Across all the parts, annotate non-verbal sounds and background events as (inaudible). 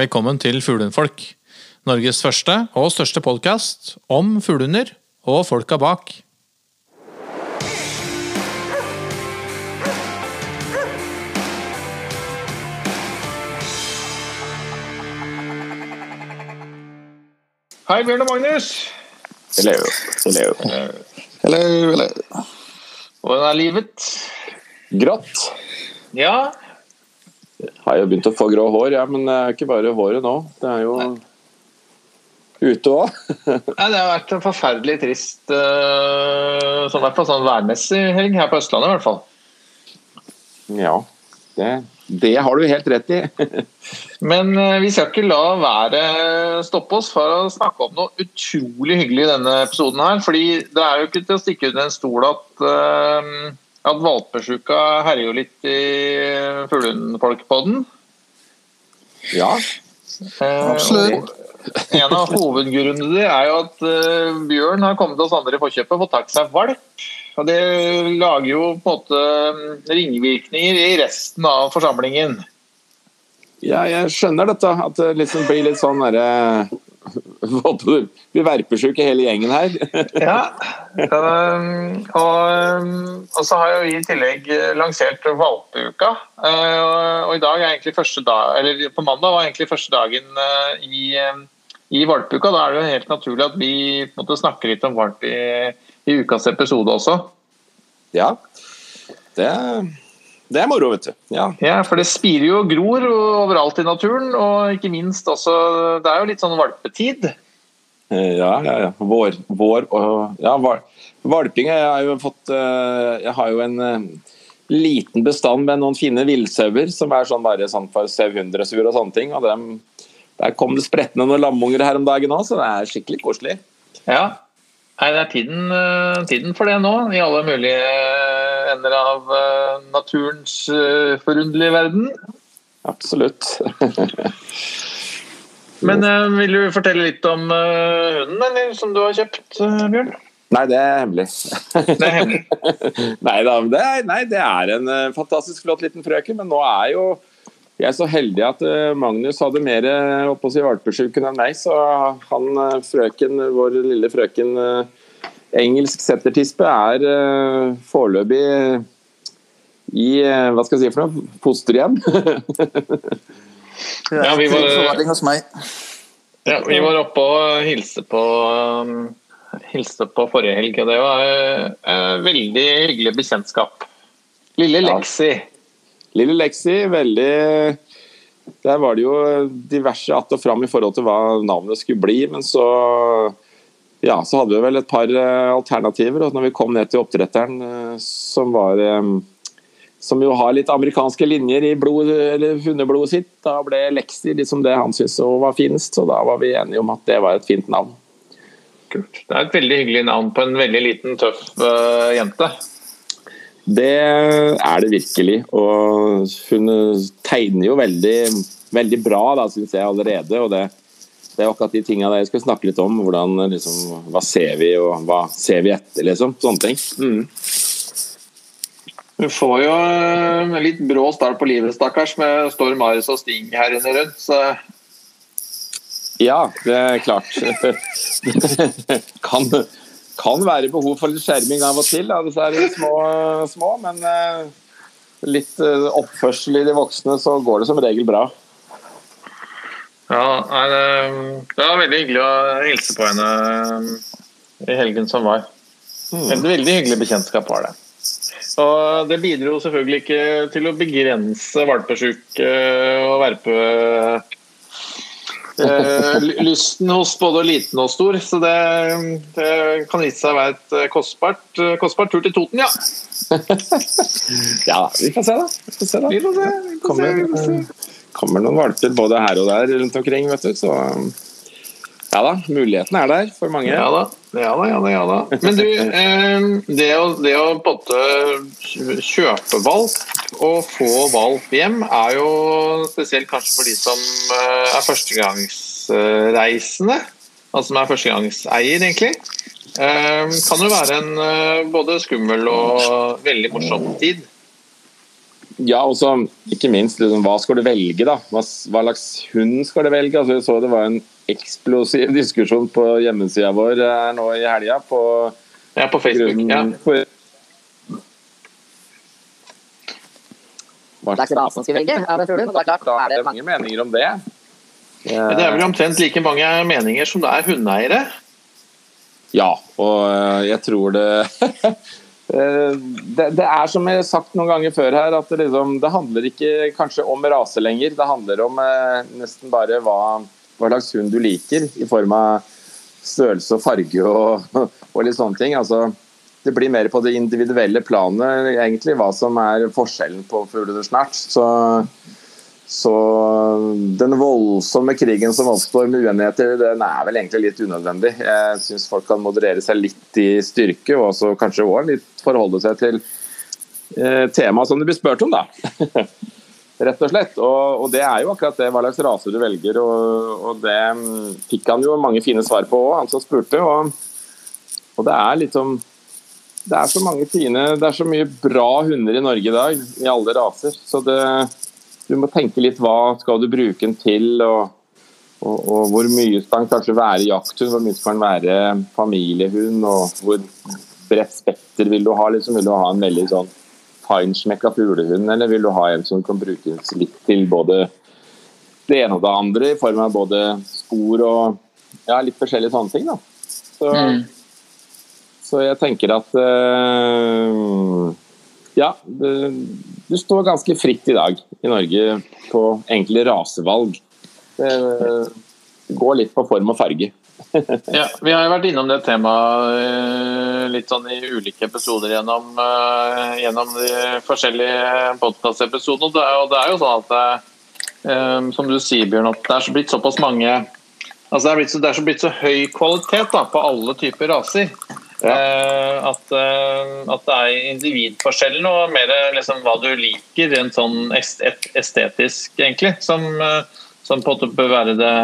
Velkommen til Fuglehundfolk. Norges første og største podkast om fuglehunder og folka bak. Hei, Bjørn og Magnus. Hello, hello. Hello, hello. Hvordan er livet? Grått. Ja, Har jo begynt å få grå hår, ja, men det er ikke bare håret nå. Det er jo ute òg. (laughs) Nei, det har vært en forferdelig trist, sånn, i hvert fall sånn værmessig helg her på Østlandet i hvert fall. Ja, det, det har du helt rett i. (laughs) Men eh, vi skal ikke la været stoppe oss for å snakke om noe utrolig hyggelig i denne episoden her. fordi det er jo ikke til å stikke under en stol at, uh, at valpesjuka herjer jo litt i fuglehundfolkpodden. Ja, Eh, Absolutt. Eh, En av hovedgrunnene til er jo at eh, Bjørn har kommet oss andre i forkjøpet og fått tak seg valp. Og Det lager jo på en måte mm, ringvirkninger i resten av forsamlingen. ja jeg skjønner dette. At det liksom blir litt sånn derre Blir verpesjuk i hele gjengen her. (laughs) Ja, um, og, um, og så har jo vi i tillegg lansert valpeuka. Uh, og i dag er egentlig første dag, eller på mandag var egentlig første dagen uh, i, i valpeuka. Da er det jo helt naturlig at vi måte, snakker litt om valp i, i ukas episode også. Ja, det, det er moro, vet du. Ja. Ja, For det spirer jo og gror overalt i naturen, og ikke minst også Det er jo litt sånn valpetid. Eh, Ja, ja, ja. Vår, vår og ja, valping. Jeg har jo fått eh, Jeg har jo en eh, liten bestand med noen fine villsauer som er sånn bare sånn for sauehundresur og sånne ting. og dem, Der kom det sprettende noen lamunger her om dagen òg, så det er skikkelig koselig. Ja. Nei, det er tiden, tiden for det nå, i alle mulige ender av eh, naturens eh, forunderlige verden. Absolutt. (laughs) Men eh, vil du fortelle litt om hunden eller, som du har kjøpt, Bjørn? Nei, det er hemmelig. Det er hemmelig. (laughs) nei da, det er, nei, det er en fantastisk flott liten frøken, men nå er jo jeg er så heldig at Magnus hadde mer valpesjuken enn meg, så han frøken, vår lille frøken engelsk settertispe, er uh, foreløpig i uh, hva skal jeg si for noe? Fosterhjem. (laughs) Ja, vi var-. Ja, vi var oppe og hilste på, um, hilste på forrige helg, og det var uh, veldig hyggelig bekjentskap. Lille Ja. Lexi. Lille Lexi, veldig Der var det jo diverse att og fram i forhold til hva navnet skulle bli, men så ja, så hadde vi vel et par eh, alternativer. Og når vi kom ned til oppdretteren, eh, som var eh, som jo har litt amerikanske linjer i blod, eller hundeblodet sitt, da ble Lexi liksom det han syntes var finest. Så da var vi enige om at det var et fint navn. Kult. Det er et veldig hyggelig navn på en veldig liten, tøff uh, jente. Det er det virkelig. Og hun tegner jo veldig, veldig bra, da, syns jeg allerede. Og det, det er akkurat de tinga jeg skal snakke litt om. Hvordan, liksom, hva ser vi, og hva ser vi etter, liksom. Sånne ting. Mm. Du får jo eh, en litt brå start på livet, stakkars, med Storm Aris og Sting her inne rundt. Så Ja, det er klart. (laughs) kan, kan være behov for litt skjerming av og til, da, disse her små, små men eh, litt eh, oppførsel i de voksne, så går det som regel bra. Ja, det, var veldig hyggelig å hilse på henne eh, i helgen som var. Et veldig hyggelig bekjentskap var det. Og det bidro selvfølgelig ikke til å begrense valpesjuk eh, og verpe eh, (laughs) lysten hos både liten og stor. Så det, det kan vise seg å være et eh, kostbart, kostbart tur til Toten, ja. (laughs) Ja, vi får se, da. Vi får se, da. Vi får se. Vi får se, kommer, noen valper både her og der rundt omkring, vet du. Så ja da, muligheten er der for mange. Ja da, ja da, ja da. Ja da. Men du, eh, (laughs) det å, det å kjøpe valp og få valp hjem, er jo spesielt kanskje for de som eh, er førstegangsreisende. Altså som er førstegangseier, egentlig. Eh, kan jo være en eh, både skummel og veldig morsom tid. Ja, og så ikke minst liksom, hva skal du velge, da? Hva, hva slags hund skal du velge? Altså, jeg så det var en eksplosiv (laughs) diskusjon på hjemmesida vår her nå i helga. På, ja, på Facebook. Grunnen, Ja. For, hva slags rase skal velge en fugl, men det tror du. Da da er er det det mange meninger om det. Ja. Det er vel omtrent like mange meninger som det er hundeeiere. Ja, og øh, jeg tror det Eh, (laughs) det, det er som jeg har sagt noen ganger før her, at det, liksom, det handler ikke kanskje om rase lenger. Det handler om eh, nesten bare hva, hva slags hund du liker, i form av størrelse og farge og, (laughs) og litt sånne ting. Altså, det blir mer på det individuelle planet egentlig hva som er forskjellen på fugler og snart. Så, så den voldsomme krigen som oppstår med uenigheter, den er vel egentlig litt unødvendig. Jeg syns folk kan moderere seg litt i styrke, og også kanskje også litt forholde seg til eh, temaet som du blir spurt om, da. (laughs) Rett og slett. Og, og det er jo akkurat det, hva slags rase du velger. Og, og det mm, fikk han jo mange fine svar på òg, han som spurte. Og, og det er litt som Det er så mange fine Det er så mye bra hunder i Norge i dag, i alle raser. Så det du må tenke litt hva skal du bruke den til, og, og, og hvor mye skal den kanskje være jakthund, hvor mye skal den være familiehund, og hvor bredt spekter vil du ha? Liksom, vil du ha en veldig sånn feinschmecka fuglehund, eller vil du ha en som kan brukes litt til både det ene og det andre, i form av både spor og ja, litt forskjellige sånne ting. da. Så, så jeg tenker at eh, ja, du står ganske fritt i dag i Norge på enkle rasevalg. Det, går litt på form og farge. (laughs) Ja, Vi har jo vært innom det temaet eh, litt sånn i ulike episoder gjennom, eh, gjennom de forskjellige podkastepisodene. Og det er jo- sånn at eh, som du sier, Bjørn, at det er så blitt såpass mange Altså det er, blitt så, det er så blitt så høy kvalitet da, på alle typer raser. Eh, at, eh, at det er individforskjellen og mer liksom, hva du liker rent sånn estetisk, egentlig, som, eh, som på en måte bør være det,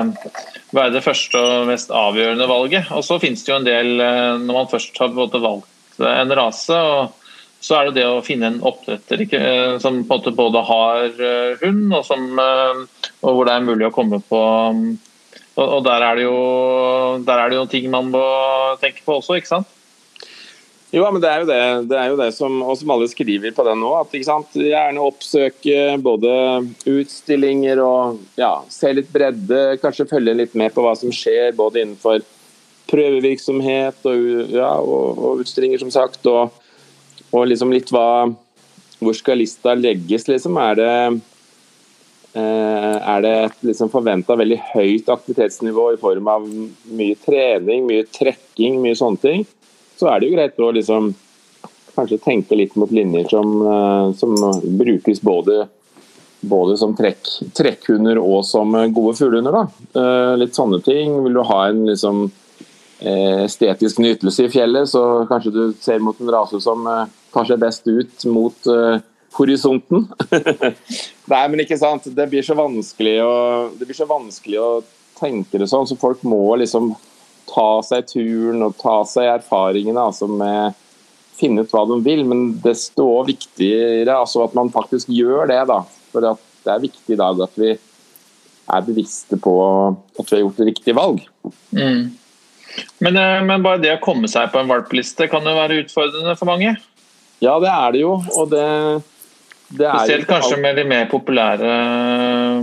være det første og mest avgjørende valget. Og så finnes det jo en del, eh, når man først har valgt eh, en rase, så er det det å finne en oppdretter ikke, eh, som på en måte både har eh, hund, og, som, eh, og hvor det er mulig å komme på mm, og der, er det jo, der er det jo ting man må tenke på også, ikke sant? Jo, men det er jo det, det, er jo det som, og som alle skriver på den nå. at Gjerne oppsøke både utstillinger og ja, se litt bredde. Kanskje følge litt med på hva som skjer både innenfor prøvevirksomhet og, ja, og, og utstillinger, som sagt. Og, og liksom litt hva Hvor skal lista legges, liksom? Er det eh, er det et liksom forventa veldig høyt aktivitetsnivå i form av mye trening, mye trekking, mye sånne ting, så er det jo greit å liksom kanskje tenke litt mot linjer som, eh, som brukes både, både som trekk, trekkhunder og som gode fuglehunder. Eh, Litt sånne ting. Vil du ha en liksom eh, estetisk nytelse i fjellet, så kanskje du ser mot en rase som kanskje seg best ut mot horisonten. (laughs) Nei, men ikke sant. Det blir så vanskelig å, det blir så vanskelig å tenke det sånn, så folk må liksom ta seg turen og ta seg erfaringene altså med finne ut hva de vil, men desto viktigere altså at man faktisk gjør det. da, for at Det er viktig i dag at vi er bevisste på at vi har gjort et riktig valg. Men, eh, men bare det å komme seg på en valpeliste kan jo være utfordrende for mange. Ja, det er det jo. og det, det Spesielt kanskje med de mer populære,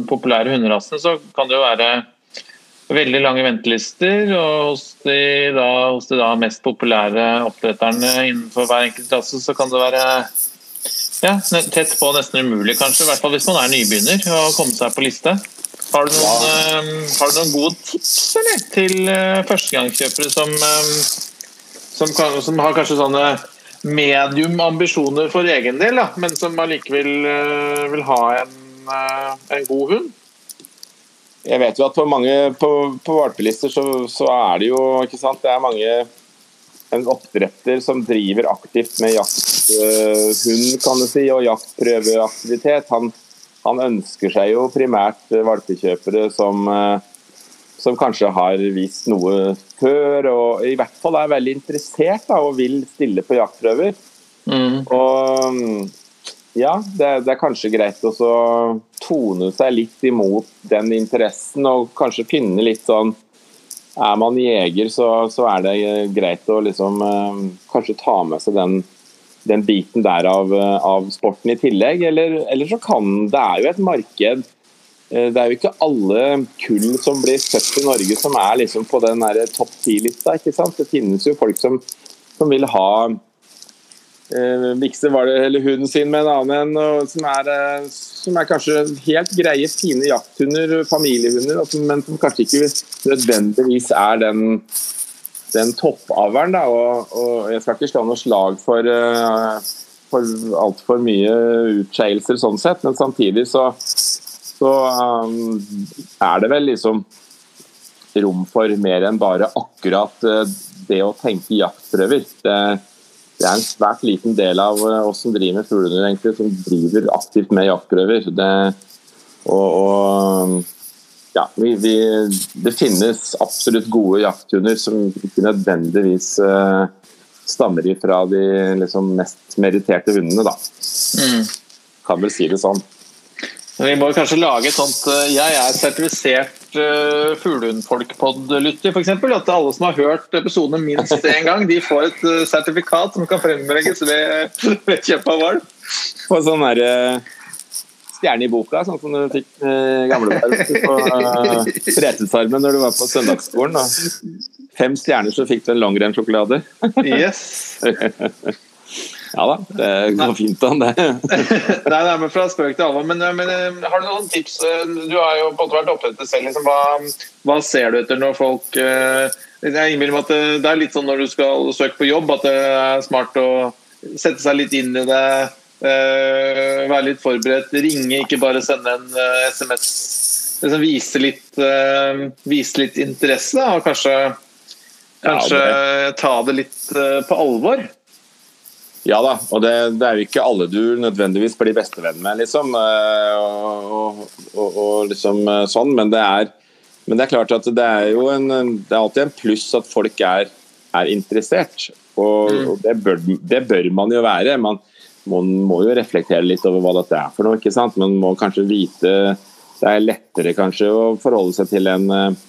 populære hunderasene, så kan det jo være veldig lange ventelister. Og hos de, da, hos de da mest populære oppdretterne innenfor hver enkelt klasse, så kan det være ja, tett på nesten umulig, kanskje. I hvert fall hvis man er nybegynner, og komme seg på liste. Har du noen, um, har du noen gode tips eller, til uh, førstegangskjøpere som, um, som, kan, som har kanskje sånne medium ambisjoner for egen del, da, men som allikevel uh, vil ha en, uh, en god hund? Jeg vet jo at på mange på, på valpelister så, så er det jo ikke sant, det er mange en oppdretter som driver aktivt med jakthund, kan du si, og jaktprøveaktivitet. Han, han ønsker seg jo primært eh, valpekjøpere som, eh, som kanskje har vist noe før, og i hvert fall er veldig interessert da, og vil stille på jaktprøver. Mm. Og mm, ja, det, det, er kanskje greit å tone seg litt imot den interessen, og kanskje finne litt sånn Er man jeger, så, så er det greit å liksom eh, kanskje ta med seg den, den biten der av, av, sporten i tillegg. Eller, eller, så kan Det er jo et marked. Eh, det er jo ikke alle kull som blir født i Norge som er liksom på den topp ti-lista. ikke sant? Det finnes jo folk som, som vil ha eh, mikse var det, eller hunden sin med en annen en, som, eh, som, er, kanskje helt greie, fine jakthunder, familiehunder, men som kanskje ikke nødvendigvis er den, den toppavlen. Og, og, jeg skal ikke slå noe slag for, uh, for altfor mye utskeielser sånn sett, men samtidig så, så um, er det vel liksom rom for mer enn bare akkurat det å tenke jaktprøver. Det, det er en svært liten del av eh, oss som driver med fuglehunder, egentlig, som driver aktivt med jaktprøver. Det, og, og, ja, vi, vi, det finnes absolutt gode jakthunder som ikke nødvendigvis uh, stammer ifra de liksom, mest meritterte hundene. Da. Mm. Kan vel si det sånn. Vi må kanskje lage et sånt eh, Jeg er sertifisert uh, fuglehundfolkpod-lytter, f.eks. At alle som har hørt episodene minst én gang, de får et uh, sertifikat som kan fremlegges ved, (laughs) ved kjøp av valp. Og sånn der, uh, stjerne i boka, sånn som du fikk uh, gamle på uh, Fretesarmen når du var på søndagsskolen. Da. Fem stjerner, så fikk du en langrennssjokolade. yes. (laughs) Ja da, det går fint an, det. (laughs) nei, nei, men Fra spøk til alvor. Men, men, eh, har du noen tips? Eh, du har jo på en måte vært det selv. Liksom, hva, hva, ser du etter når folk eh, Jeg innbiller meg at det, det, er litt sånn når du skal søke på jobb, at det er smart å sette seg litt inn i det. Uh, være litt forberedt. Ringe, ikke bare sende en uh, SMS. Liksom vise, litt, uh, vise litt interesse, og kanskje, kanskje ja, det... ta det litt på alvor. Ja da, og det, det, er jo ikke alle du nødvendigvis blir bestevenn med, liksom. Eh, og, og, og liksom eh, sånn, men det, er, men det er klart at det er jo en, det er alltid en pluss at folk er, er interessert. Og, mm. og det, bør, det, bør, man jo være. Man, man, må jo reflektere litt over hva dette er for noe. ikke sant? Man må kanskje vite Det er lettere kanskje å forholde seg til en eh,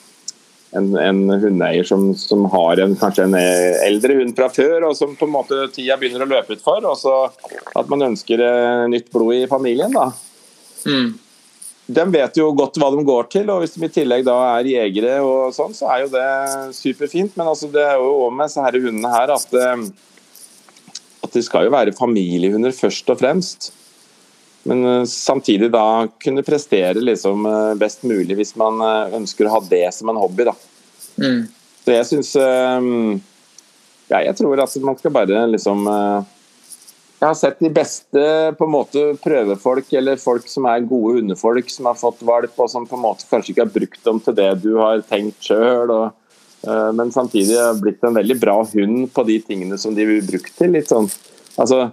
en, en hundeeier som, som, har en, kanskje en eldre hund fra før, og som på en måte tida begynner å løpe ut for. Og så at man ønsker eh, nytt blod i familien. da. Mm. De vet jo godt hva de går til, og hvis de i tillegg da er jegere, og sånn, så er jo det superfint. Men altså, det er jo òg med disse hundene her at, eh, at de skal jo være familiehunder først og fremst. Men eh, samtidig da kunne prestere liksom eh, best mulig hvis man eh, ønsker å ha det som en hobby. da. Mm. Så jeg syns Ja, jeg tror at man skal bare liksom Jeg har sett de beste på en måte prøvefolk eller folk som er gode hundefolk, som har fått valp og som på en måte kanskje ikke har brukt dem til det du har tenkt sjøl. Men samtidig har blitt en veldig bra hund på de tingene som de blir brukt til. litt sånn, altså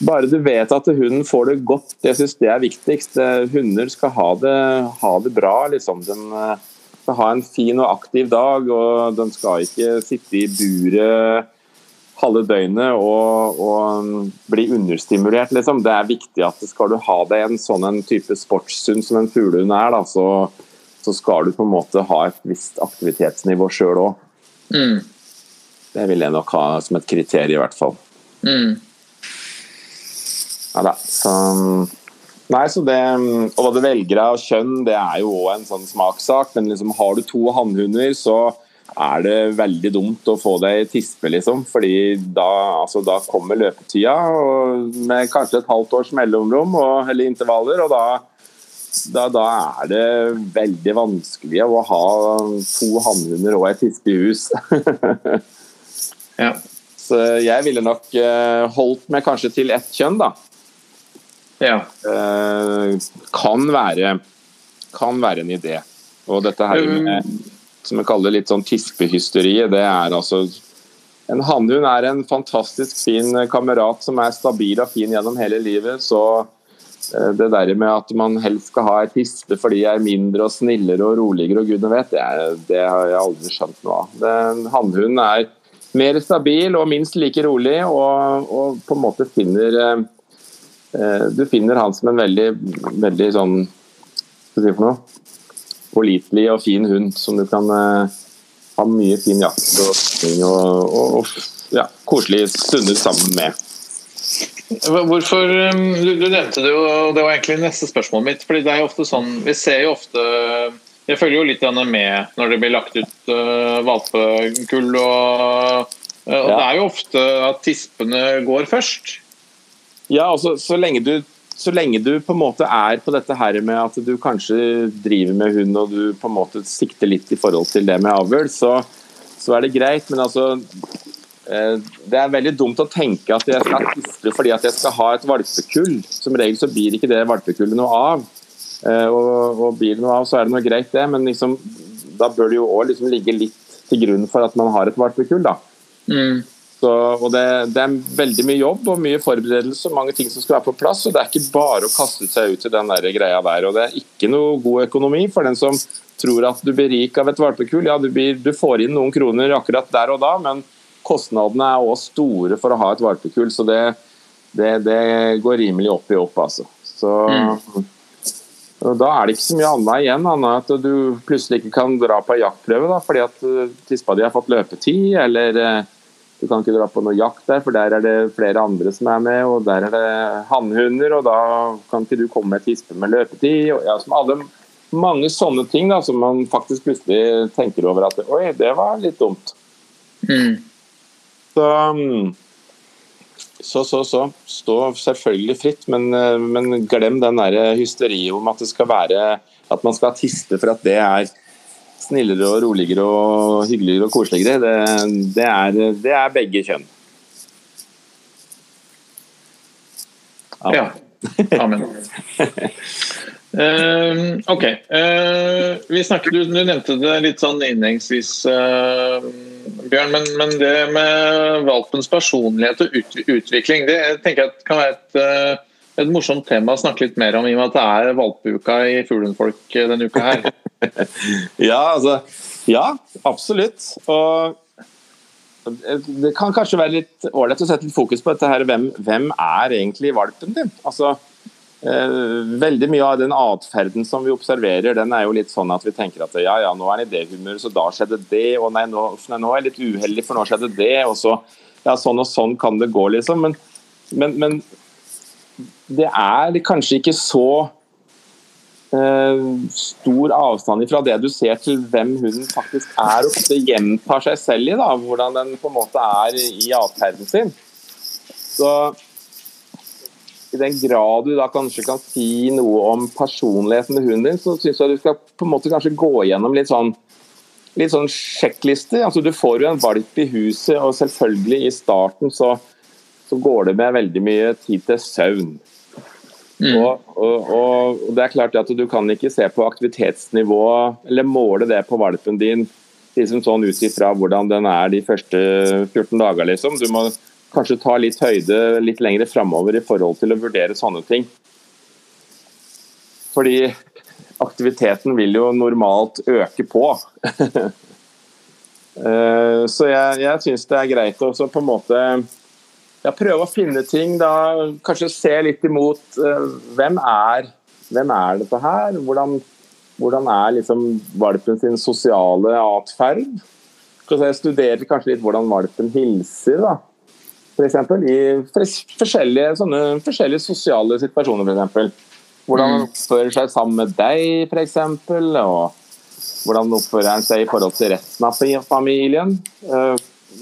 bare du vet at hunden får det godt, jeg syns det er viktigst. Eh, hunder skal ha det, ha det bra. Liksom. De eh, skal ha en fin og aktiv dag, og de skal ikke sitte i buret halve døgnet og, og mm, bli understimulert. Liksom. Det er viktig at skal du ha deg en sånn en type sportshund som en fuglehund er, da, så, så, skal du på en måte ha et visst aktivitetsnivå sjøl òg. Mm. Det vil jeg nok ha som et kriterium, i hvert fall. Mm. Ja da. Så, nei, så det, og hva du velger av kjønn, det er jo òg en sånn smakssak. Men liksom, har du to hannhunder, så er det veldig dumt å få deg tispe, liksom. Fordi da, altså, da kommer løpetida med kanskje et halvt års mellomrom og, eller intervaller. og da da, da, er det veldig vanskelig å ha to hannhunder og et tispe i hus. (laughs) ja. Så jeg ville nok eh, holdt meg kanskje til ett kjønn, da. Ja. Eh, kan, være, kan være en idé. Og dette her med som vi kaller litt sånn tispehysteriet, det er altså En hannhund er en fantastisk fin kamerat som er stabil og fin gjennom hele livet. Så eh, det der med at man helst skal ha ei tispe fordi jeg er mindre og snillere og roligere og gudene vet, det, er, det, har jeg aldri skjønt noe av. Hannhunden er mer stabil og minst like rolig, og, og på en måte finner eh, Du finner han som en veldig, veldig sånn skal jeg si for noe? Pålitelig og fin hund som du kan eh, ha mye fin jakt og, og, og, og ja, koselig stunder sammen med. Hvorfor, um, du, du, nevnte det og det var egentlig neste spørsmål mitt. fordi det er jo ofte sånn, Vi ser jo ofte Jeg følger jo litt med når det blir lagt ut uh, valpekull. og, uh, og ja. Det er jo ofte at tispene går først. Ja, altså så lenge du så lenge du på en måte er på dette her med at du kanskje driver med hund og du på en måte sikter litt i forhold til det med avl, så, så er det greit. Men altså Eh, det er veldig dumt å tenke at jeg skal tisle fordi at jeg skal ha et valpekull. Som regel så blir ikke det valpekullet noe av. Eh, og, og blir det noe av, så er det noe greit, det. Men liksom, da bør det jo òg liksom ligge litt til grunn for at man har et valpekull. da. Mm. Så, og det, det, er veldig mye jobb og mye forberedelse og mange ting som skal være på plass. og Det er ikke bare å kaste seg ut i den der greia der. og Det er ikke noe god økonomi for den som tror at du blir rik av et valpekull. Ja, du, blir, du får inn noen kroner akkurat der og da, men kostnadene er også store for å ha et valpekull, så det, det, det, går rimelig opp i opp. Altså. Så, mm. Da er det ikke så mye annet igjen annet at du plutselig ikke kan dra på jaktprøve da, fordi at eh, tispa di har fått løpetid, eller eh, du kan ikke dra på noe jakt der, for der er det flere andre som er med, og der er det hannhunder, og da kan ikke du komme med et hispe med løpetid. Og, ja, som alle, mange sånne ting da, som man faktisk plutselig tenker over at oi, det var litt dumt. Mm. Så, så, så, så. Stå selvfølgelig fritt, men, men glem den der hysteriet om at det skal være at man skal tiste for at det er snillere og roligere og hyggeligere og koseligere. Det, det, er, det er, begge kjønn. Ja. Amen. Uh, OK. Uh, vi snakket, du, du, nevnte det litt sånn innledningsvis, uh, Bjørn. Men, men, det med valpens personlighet og ut, utvikling det tenker jeg kan være et, eh, et, morsomt tema å snakke litt mer om, i og med at det er valpeuka i Fuglenfolk denne uka her. (laughs) ja, altså. Ja, absolutt. Og det kan kanskje være litt ålreit å sette litt fokus på dette her. Hvem, hvem er egentlig valpen din? Altså, Eh, veldig mye av den atferden som vi observerer, den er jo litt sånn at vi tenker at ja, ja, nå er han i det humøret, så da skjedde det. Og nei, nå, nei, nå er jeg litt uheldig, for nå skjedde det. Og så ja, sånn og sånn kan det gå, liksom. Men, men, men det er kanskje ikke så stor avstand fra det du ser til hvem hunden faktisk er, og det gjentar seg selv i, da, hvordan den på en måte er i atferden sin. Så i den grad du da kanskje kan si noe om personligheten til hunden din, så syns jeg du skal på en måte kanskje gå gjennom litt sånn litt sånn sjekklister. Altså, du får jo en valp i huset, og selvfølgelig i starten så, så går det med veldig mye tid til søvn. Mm. Og, og, og, det er klart at Du kan ikke se på aktivitetsnivået eller måle det på valpen din liksom sånn ut ifra hvordan den er de første 14 dager. Liksom. Du må kanskje ta litt høyde litt lenger framover i forhold til å vurdere sånne ting. Fordi aktiviteten vil jo normalt øke på. (laughs) Eh, så jeg, jeg syns det er greit å på en måte ja, prøve å finne ting. da, Kanskje se litt imot uh, hvem, er, hvem er dette her? Hvordan, hvordan er liksom valpen sin sosiale atferd? Jeg studerer kanskje litt hvordan valpen hilser. da eksempel I forskjellige, sånne, forskjellige sosiale situasjoner, f.eks. Hvordan han mm. oppfører seg sammen med deg, f.eks. Og hvordan oppfører han seg i forhold til resten av familien. Eh,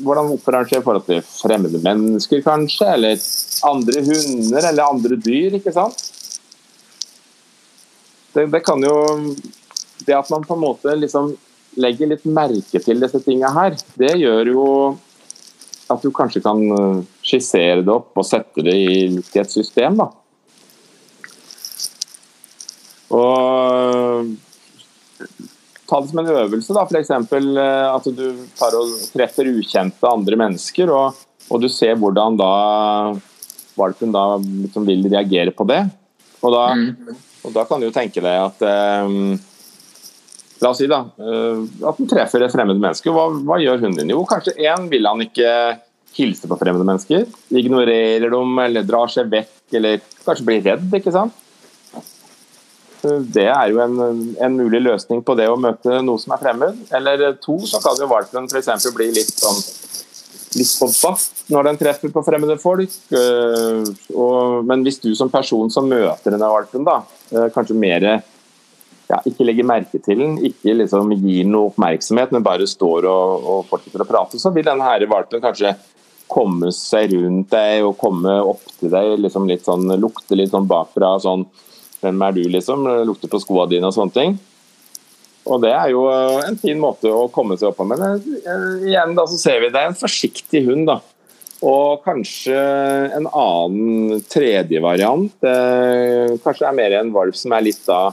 hvordan oppfører han seg i forhold til fremmede mennesker, kanskje, eller andre hunder eller andre dyr. ikke sant? Det, det kan jo Det at man på en måte liksom legger litt merke til disse tingene her, det gjør jo at du kanskje kan eh, skissere det opp og sette det i, et system. da. Og ta det som en øvelse, da, f.eks. Eh, at du tar og treffer ukjente andre mennesker, og, og du ser hvordan da valpen da liksom vil reagere på det. Og da, mm. og da kan du jo tenke deg at eh, La oss si da, eh, at den treffer et fremmed menneske. Hva, hva gjør hunden din? Jo, kanskje én vil han ikke hilse på fremmede mennesker. Ignorerer dem eller drar seg vekk, eller kanskje blir redd. ikke sant? Det er jo en, en, mulig løsning på det å møte noe som er fremmed. Eller to, så kan jo valpen f.eks. bli litt sånn litt bombast når den treffer på fremmede folk. Øh, og, men hvis du som person som møter denne valpen, da, øh, kanskje mer ja, ikke legger merke til den, ikke liksom gir noe oppmerksomhet, men bare står og, og fortsetter å prate, så vil denne her valpen kanskje komme seg rundt deg og komme opp til deg, liksom litt sånn, lukte litt sånn bakfra. sånn hvem er du, liksom? Lukter på skoene dine og sånne ting. Og det er jo eh, en fin måte å komme seg opp på. Men eh, igjen da så ser vi det er en forsiktig hund, da. Og kanskje en annen tredje variant. Eh, kanskje det er mer en valp som er litt da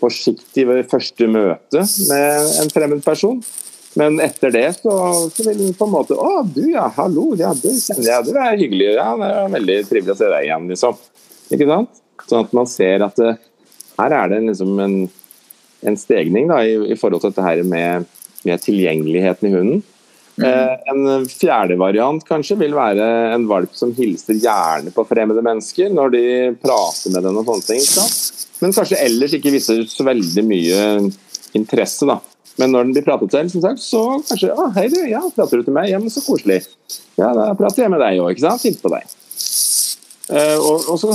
forsiktig ved første møte med en fremmed person. Men etter det så, så vil den på en måte Å, du ja, hallo, ja, du kjenner jeg, du er hyggelig. Ja, det er veldig trivelig å se deg igjen, liksom. Ikke sant? Sånn at man ser at det, eh, her er det liksom en, en stegning da, i, i, forhold til dette her med, med tilgjengeligheten i hunden. Mm. Eh, en fjerde variant kanskje vil være en valp som hilser gjerne på fremmede mennesker når de prater med den og sånne ting. Men kanskje ellers ikke viser så veldig mye interesse. da. Men når den blir pratet til, som sagt, så kanskje Å, hei du, ja, prater du til meg? Ja, men så koselig. Ja, da prater jeg med deg òg, ikke sant? Hils på deg. Uh, og, og, så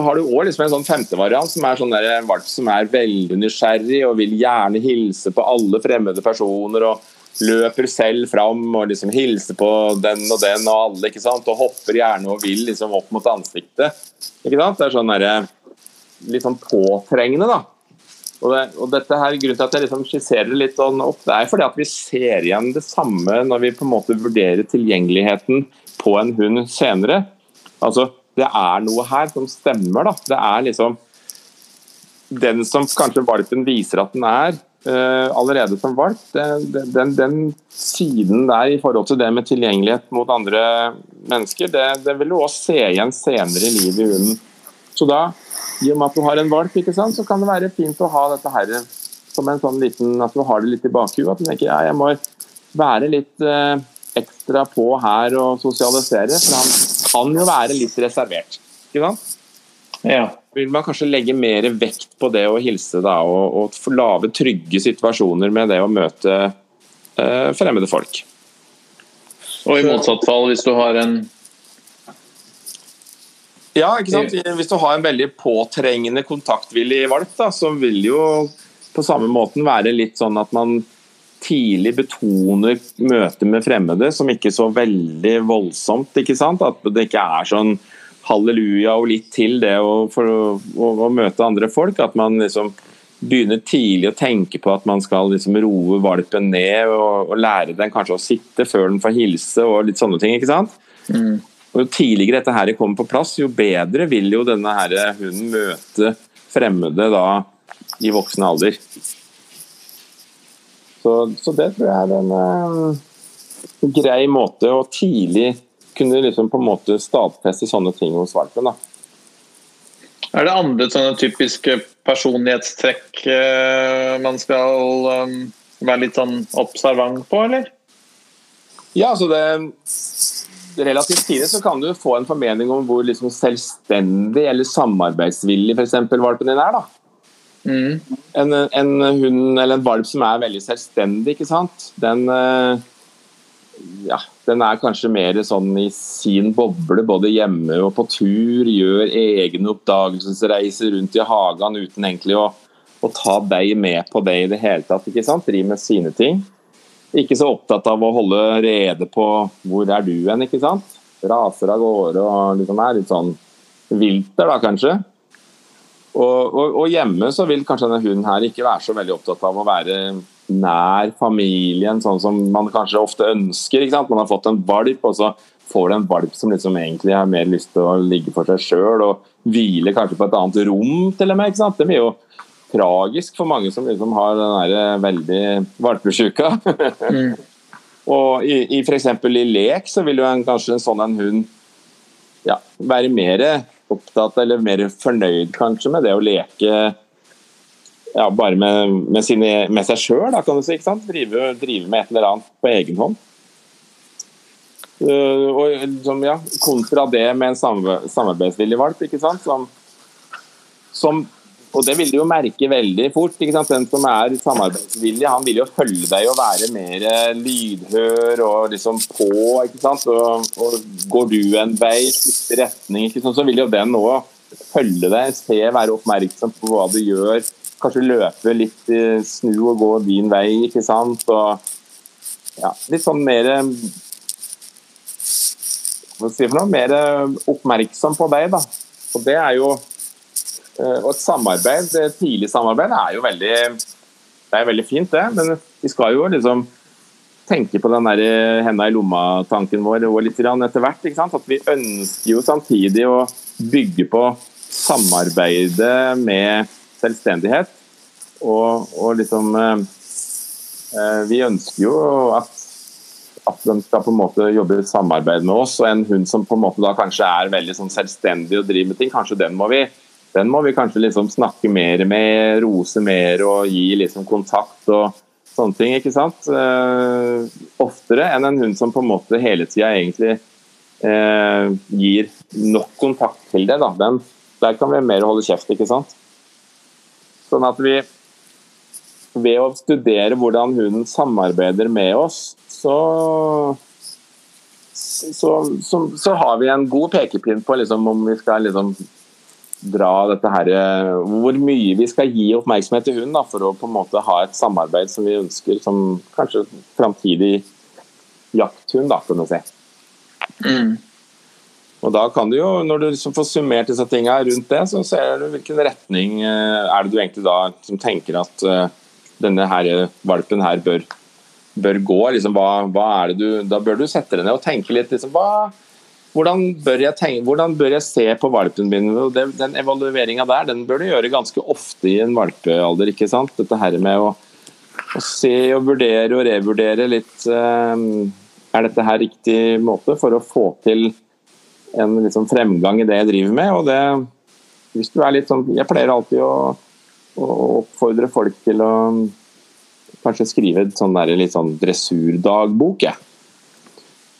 har du òg liksom en sånn femte variant, som er sånn der, valp som er veldig nysgjerrig og vil gjerne hilse på alle fremmede personer. og Løper selv fram og liksom hilser på den og den og alle. ikke sant? Og hopper gjerne og vil liksom opp mot ansiktet. ikke sant? Det er sånn der, litt sånn påtrengende, da. Og, det, og, dette her, Grunnen til at jeg liksom skisserer det litt sånn opp, det er fordi at vi ser igjen det samme når vi på en måte vurderer tilgjengeligheten på en hund senere. Altså, det er noe her som stemmer, da. Det er liksom Den som kanskje valpen viser at den er, uh, allerede som valp, den, den, den, siden der i forhold til det med tilgjengelighet mot andre mennesker, det, det vil du også se igjen senere i livet i hunden. Så da, i og med at du har en valp, sant, så kan det være fint å ha dette her som en sånn liten At du har det litt i bakhuet. At du tenker ja, jeg må være litt uh, ekstra på her og sosialisere. For han kan jo være litt reservert. Ikke sant? Ja. Vil man kanskje legge mer vekt på det å hilse da, og, og lage trygge situasjoner med det å møte eh, fremmede folk. Og i motsatt fall, hvis du har en Ja, ikke sant. Hvis du har en veldig påtrengende, kontaktvillig valp, da, så vil jo på samme måten være litt sånn at man tidlig betoner møtet med fremmede som ikke så veldig voldsomt. ikke sant? At det ikke er sånn halleluja og litt til det å, for å, å, møte andre folk. At man liksom begynner tidlig å tenke på at man skal liksom roe valpen ned og, og, lære den kanskje å sitte før den får hilse og litt sånne ting. ikke sant? Mm. Og Jo tidligere dette her kommer på plass, jo bedre vil jo denne her hunden møte fremmede da i voksen alder. Så, så, det tror jeg er en uh, grei måte å tidlig kunne liksom på en måte stadfeste sånne ting hos valpen. Er det andre sånne typiske personlighetstrekk uh, man skal um, være litt sånn observant på, eller? Ja, altså det Relativt tidlig så kan du få en formening om hvor liksom selvstendig eller samarbeidsvillig f.eks. valpen din er. da. En, en, hund eller en valp som er veldig selvstendig, ikke sant. Den, eh, ja, den er kanskje mer sånn i sin boble, både hjemme og på tur. Gjør egne oppdagelsesreiser rundt i hagen uten egentlig å, å ta deg med på det i det hele tatt. ikke sant? Driver med sine ting. Ikke så opptatt av å holde rede på hvor er du hen, ikke sant. Raser av gårde og liksom er litt sånn vilter, da kanskje. Og, og, og, hjemme så vil kanskje denne hunden her ikke være så veldig opptatt av å være nær familien, sånn som man kanskje ofte ønsker. ikke sant? Man har fått en valp, og så får du en valp som liksom egentlig har mer lyst til å ligge for seg sjøl og hvile kanskje på et annet rom, til og med. ikke sant? Det blir jo tragisk for mange som liksom har den der eh, veldig valpesjuka. mm. (laughs) og i, i f.eks. i lek så vil jo en, kanskje en sånn en hund ja, være mer opptatt eller mer fornøyd kanskje med det å leke ja, bare med, med, sine, med seg sjøl, kan du si. ikke sant? Drive, drive, med et eller annet på egen hånd. Uh, og liksom, ja, Kontra det med en samarbeidsvillig valp, ikke sant? Som, som, og det vil du jo merke veldig fort. ikke sant? Den som er samarbeidsvillig, han vil jo følge deg og være mer lydhør og liksom på. ikke sant? Og, og Går du en vei, skifter retning, ikke sant? så vil jo den òg følge deg, se, være oppmerksom på hva du gjør kanskje løpe litt, snu og gå din vei, ikke sant. Og ja, litt sånn mer Hva skal jeg si for noe? Mer oppmerksom på deg, da. Og det er jo Og et samarbeid, tidlig samarbeid, er jo veldig Det er veldig fint, det. Men vi skal jo liksom tenke på den der henda i lomma-tanken vår og litt etter hvert. At vi ønsker jo samtidig å bygge på samarbeidet med selvstendighet. Og, og liksom eh, eh, Vi ønsker jo at, at de skal på en måte jobbe i samarbeid med oss. Og en hund som på en måte da kanskje er veldig sånn selvstendig og driver med ting, kanskje den må vi den må vi kanskje liksom snakke mer med, rose mer og gi liksom kontakt og sånne ting. ikke sant? Eh, oftere enn en hund som på en måte hele tida egentlig eh, gir nok kontakt til det. da. Den, der kan vi mer holde kjeft, ikke sant. Sånn at vi ved å studere hvordan hunden samarbeider med oss, så, så, så, så har vi en god pekepinn på liksom, om vi skal liksom, dra dette her Hvor mye vi skal gi oppmerksomhet til hund da, for å på en måte ha et samarbeid som vi ønsker som kanskje framtidig jakthund, da, kan du si. Mm. Og da kan du jo, Når du liksom får summert disse tingene rundt det, så ser du hvilken retning eh, er det du egentlig da som tenker at uh, denne her, valpen her bør, bør gå. Liksom, hva, hva, er det du, da bør du sette deg ned og tenke litt. Liksom, hva, hvordan, bør tenke, hvordan, bør jeg se på valpen min? Det, den evalueringa der den bør du gjøre ganske ofte i en valpealder. ikke sant? Dette her med å, å se og vurdere og revurdere litt uh, Er dette her riktig måte for å få til en liksom fremgang i det jeg driver med. og det, hvis du er litt sånn, Jeg pleier alltid å, å oppfordre folk til å kanskje skrive en sånn litt sånn dressurdagbok. Ja.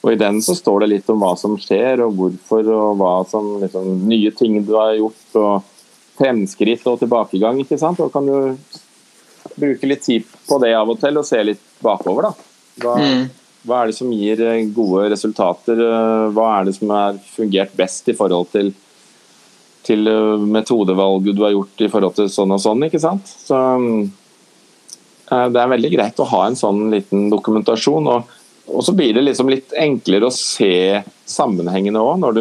Og I den så står det litt om hva som skjer og hvorfor, og hva som liksom, nye ting du har gjort. og Fremskritt og tilbakegang. ikke sant? Og kan du bruke litt tid på det av og til og se litt bakover. da. Hva, mm. Hva er det som gir eh, gode resultater? Eh, hva er det som har fungert best i forhold til, til eh, metodevalget du har gjort i forhold til sånn og sånn? ikke sant? Så Det er veldig greit å ha en sånn liten dokumentasjon. og, og så blir det liksom litt enklere å se sammenhengene òg, når,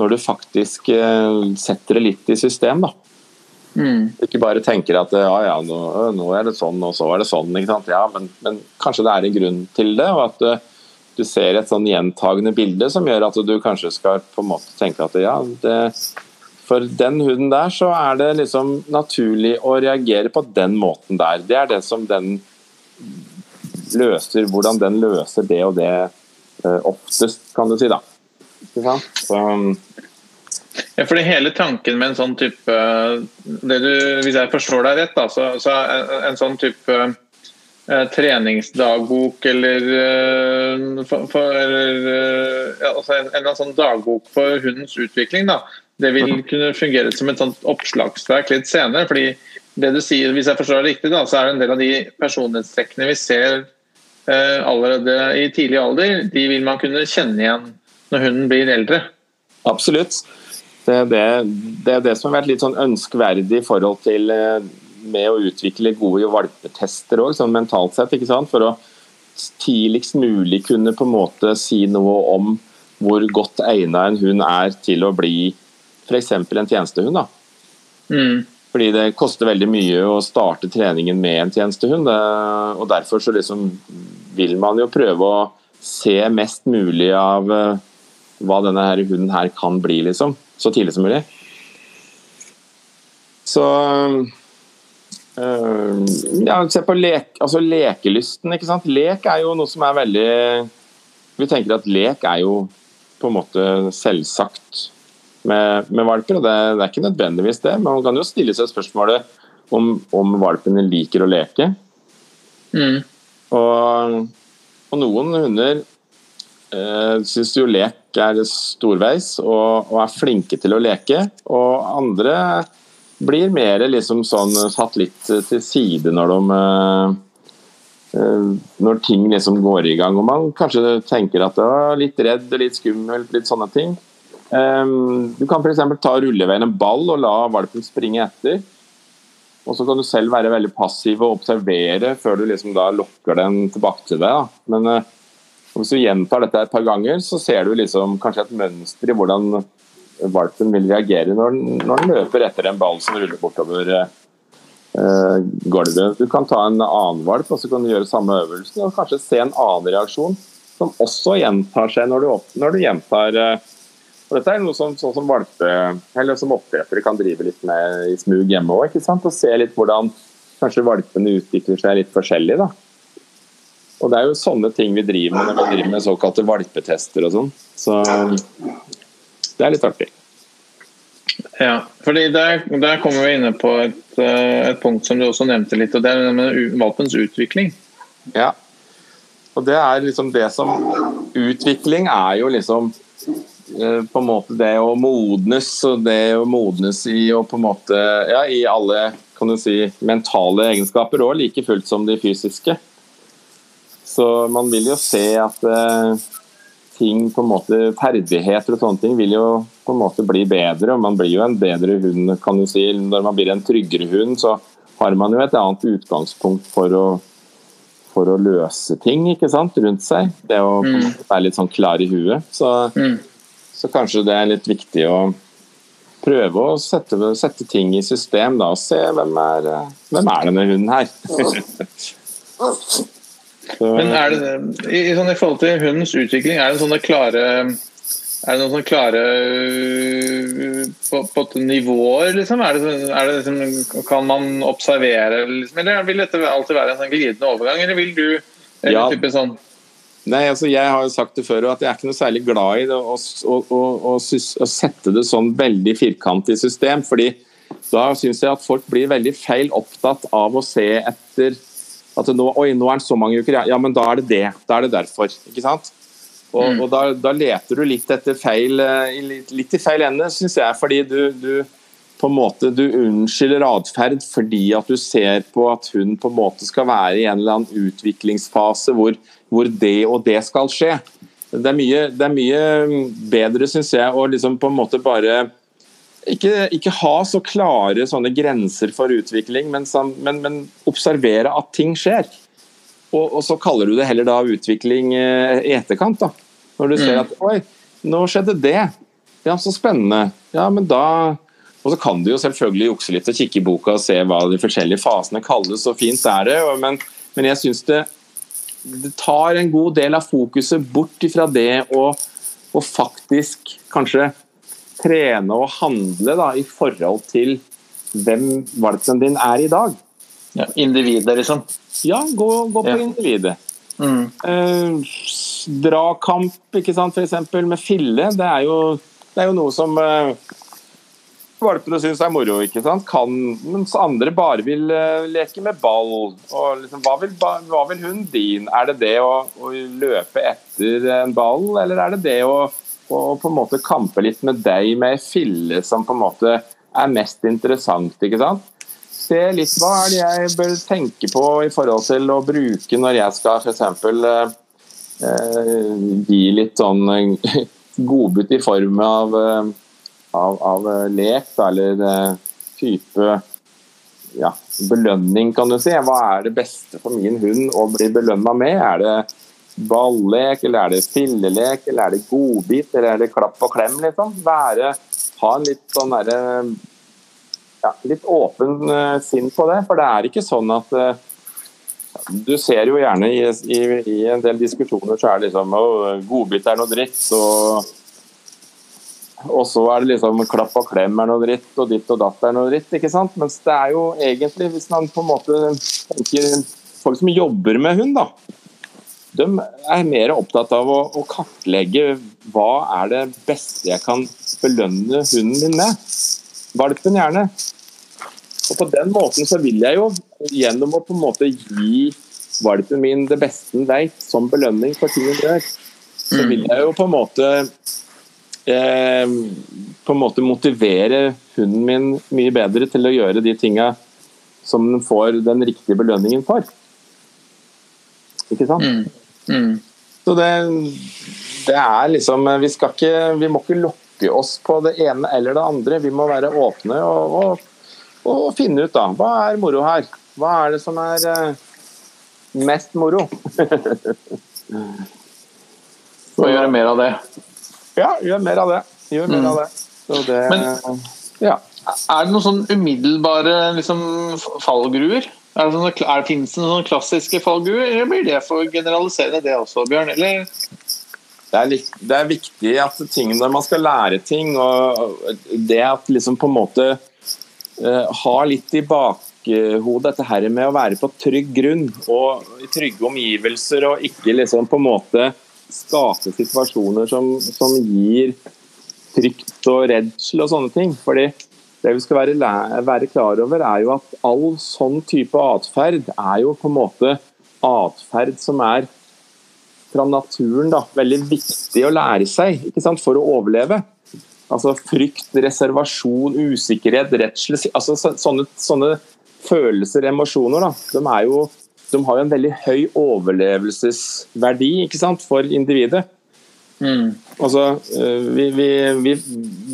når, du faktisk setter det litt i system. da. Mm. Ikke bare tenker at ja, ja, nå, nå, er det sånn, og så er det sånn. Ja, men, men, kanskje det er en grunn til det, og at du, du ser et sånn gjentagende bilde som gjør at du kanskje skal på en måte tenke at ja, det, for den hunden der så er det liksom naturlig å reagere på den måten der. Det er det som den løser, hvordan den løser det og det uh, oftest, kan du si, da. Så, ja, det hele tanken med en sånn type du, Hvis jeg forstår deg rett, da, så, så en sånn type uh, treningsdagbok eller, uh, for, for, eh, ja, altså en, en sånn dagbok for hundens utvikling, da, det vil kunne fungere som et sånt oppslagsverk litt senere. fordi det du sier, Hvis jeg forstår det riktig, da, så er det en del av de personlighetstrekkene vi ser eh, allerede i tidlig alder, de vil man kunne kjenne igjen når hunden blir eldre. Absolutt. Det er det, det, er det som har vært litt sånn ønskverdig i forhold til eh, med å utvikle gode valpetester òg, sånn mentalt sett. ikke sant? For å tidligst mulig kunne på en måte si noe om hvor godt egnet en hund er til å bli f.eks. en tjenestehund. da. Mm. Fordi det koster veldig mye å starte treningen med en tjenestehund. og Derfor så liksom vil man jo prøve å se mest mulig av eh, hva denne her hunden her kan bli, liksom så tidlig som mulig. Så øh, ja, Se på lek, altså lekelysten. ikke sant? Lek er jo noe som er veldig Vi tenker at lek er jo på en måte selvsagt med, med valper, og det, det, er ikke nødvendigvis det. Men man kan jo stille seg spørsmålet om, om valpene liker å leke. Mm. Og, og noen hunder eh, syns jo lek er storveis og, og er flinke til å leke. Og andre blir mer liksom sånn satt litt til side når de eh, eh, når ting liksom går i gang, og man kanskje tenker at det er litt redd litt skummelt, litt sånne ting. Um, du kan f.eks. ta og rulle i veien en ball og la valpen springe etter. Og så kan du selv være veldig passiv og observere før du liksom da lokker den tilbake til deg. Men uh, hvis du gjentar dette et par ganger, så ser du liksom kanskje et mønster i hvordan valpen vil reagere når den, når den løper etter en ball som ruller bortover uh, gulvet. Du kan ta en annen valp og så kan du gjøre samme øvelse og kanskje se en annen reaksjon som også gjentar seg når du, når du gjentar uh, og dette er noe som, sånn som valpe, eller som oppdrettere kan drive litt med i smug hjemme òg. Og se litt hvordan kanskje valpene utvikler seg litt forskjellig. da. Og Det er jo sånne ting vi driver med når vi driver med såkalte valpetester og sånn. Så det er litt artig. Ja, fordi der, der kommer vi inne på et, eh, et, punkt som du også nevnte litt, og det er med valpens utvikling. Ja, og det er liksom det som Utvikling er jo liksom på en måte det å modnes og det å modnes i og på en måte ja, i alle kan du si, mentale egenskaper òg, like fullt som de fysiske. Så man vil jo se at eh, ting på en måte, ferdigheter og sånne ting vil jo på en måte bli bedre. og Man blir jo en bedre hund kan du si. Når man blir en tryggere hund, så har man jo et annet utgangspunkt for å, for å løse ting ikke sant, rundt seg. Det å mm. være litt sånn klar i huet. Så mm. Så kanskje det er litt viktig å prøve å sette, sette ting i system da, og se hvem er, hvem er denne hunden her. (laughs) Men er det, i, sånn, i, forhold til hundens utvikling, er det sånne klare er det noen sånne klare på, på nivåer, liksom? Er det, er det liksom, kan man observere, liksom? Eller vil dette alltid være en sånn glidende overgang, eller vil du ja. type sånn Nei, altså Jeg har jo sagt det før at jeg er ikke noe særlig glad i det å, å, å, å sette det sånn veldig firkantig system. fordi da syns jeg at folk blir veldig feil opptatt av å se etter at nå, oi, nå er det så mange uker, ja, men da er det det. Da er det derfor. ikke sant? Og, mm. og da, da, leter du litt etter feil, eh, litt, litt i feil ende, syns jeg. Fordi du, du, på en måte du unnskylder atferd fordi at du ser på at hun på en måte skal være i en eller annen utviklingsfase hvor hvor det og det skal skje. Det er mye, det er mye bedre, syns jeg, å liksom på en måte bare ikke, ikke, ha så klare sånne grenser for utvikling, men, men, men observere at ting skjer. Og, og, så kaller du det heller da utvikling eh, i etterkant. da. Når du ser mm. at oi, nå skjedde det. Ja, så spennende. Ja, men da Og så kan du jo selvfølgelig jukse litt og kikke i boka og se hva de forskjellige fasene kalles, så fint er det. Men, men jeg syns det det tar en god del av fokuset bort fra det å, å faktisk kanskje trene og handle da, i forhold til hvem valpen din er i dag. Ja, individet, liksom? Ja, gå, gå på ja. individet. Mm. Eh, dragkamp, ikke sant, f.eks. med fille. Det er, jo, det er jo noe som eh, valpene syns er moro, ikke sant? Kan, mens andre bare vil uh, leke med ball. Og liksom, hva, vil, hva vil hunden din? Er det det å, å, løpe etter en ball, eller er det det å, å, på en måte kampe litt med deg med fille som på en måte er mest interessant, ikke sant? Se litt hva er det jeg bør tenke på i forhold til å bruke når jeg skal f.eks. Uh, uh, gi litt sånn (laughs) godbit i form av uh, av, av eh, lek, eller eh, type ja, belønning, kan du si. Hva er det beste for min hund å bli belønna med? Er det ballek, eller er det fillelek, eller er det godbit, eller er det klapp og klem? liksom? Være, ha en litt sånn derre ja, litt åpen sinn på det. For det er ikke sånn at Du ser jo gjerne i, i, i, en del diskusjoner så er det liksom godbit er noe dritt, og og så er det liksom klapp og klem er noe dritt, og ditt og datt er noe dritt. ikke sant? Mens det er jo egentlig, hvis man på en måte tenker Folk som jobber med hund, da. De er mer opptatt av å, å kartlegge hva er det beste jeg kan belønne hunden min med. Valpen gjerne. Og på den måten så vil jeg jo, gjennom å på en måte gi valpen min det beste den veit, som belønning for ting hun gjør, så vil jeg jo på en måte eh, på en måte motivere hunden min mye bedre til å gjøre de tinga som den får den riktige belønningen for. Ikke sant? Mm. Mm. Så det, det er liksom Vi skal ikke Vi må ikke lokke oss på det ene eller det andre. Vi må være åpne og, og, og finne ut, da. Hva er moro her? Hva er det som er eh, mest moro? (laughs) Må gjøre mer av det. Ja, gjør mer av det. Gjør mer Mm. av det. Så det Men- ja. Er det noen sånn umiddelbare liksom, fallgruer? Er det sånn, er, finnes det noen klassiske fallgruer, eller blir det for generaliserende det også, Bjørn? Eller? det er, litt, det er viktig at ting når man skal lære ting, og det at liksom på en måte uh, ha litt i bakhodet dette her med å være på trygg grunn og i trygge omgivelser, og ikke liksom på en måte skape situasjoner som, som gir frykt og redsel og sånne ting. Fordi det vi skal være, være klar over, er jo at all sånn type atferd er jo på en måte atferd som er fra naturen da, veldig viktig å lære seg ikke sant, for å overleve. Altså Frykt, reservasjon, usikkerhet, redsel altså sånne, sånne følelser, emosjoner, da, de, er jo, de har jo en veldig høy overlevelsesverdi ikke sant, for individet. Mm. Altså, eh, vi, vi, vi,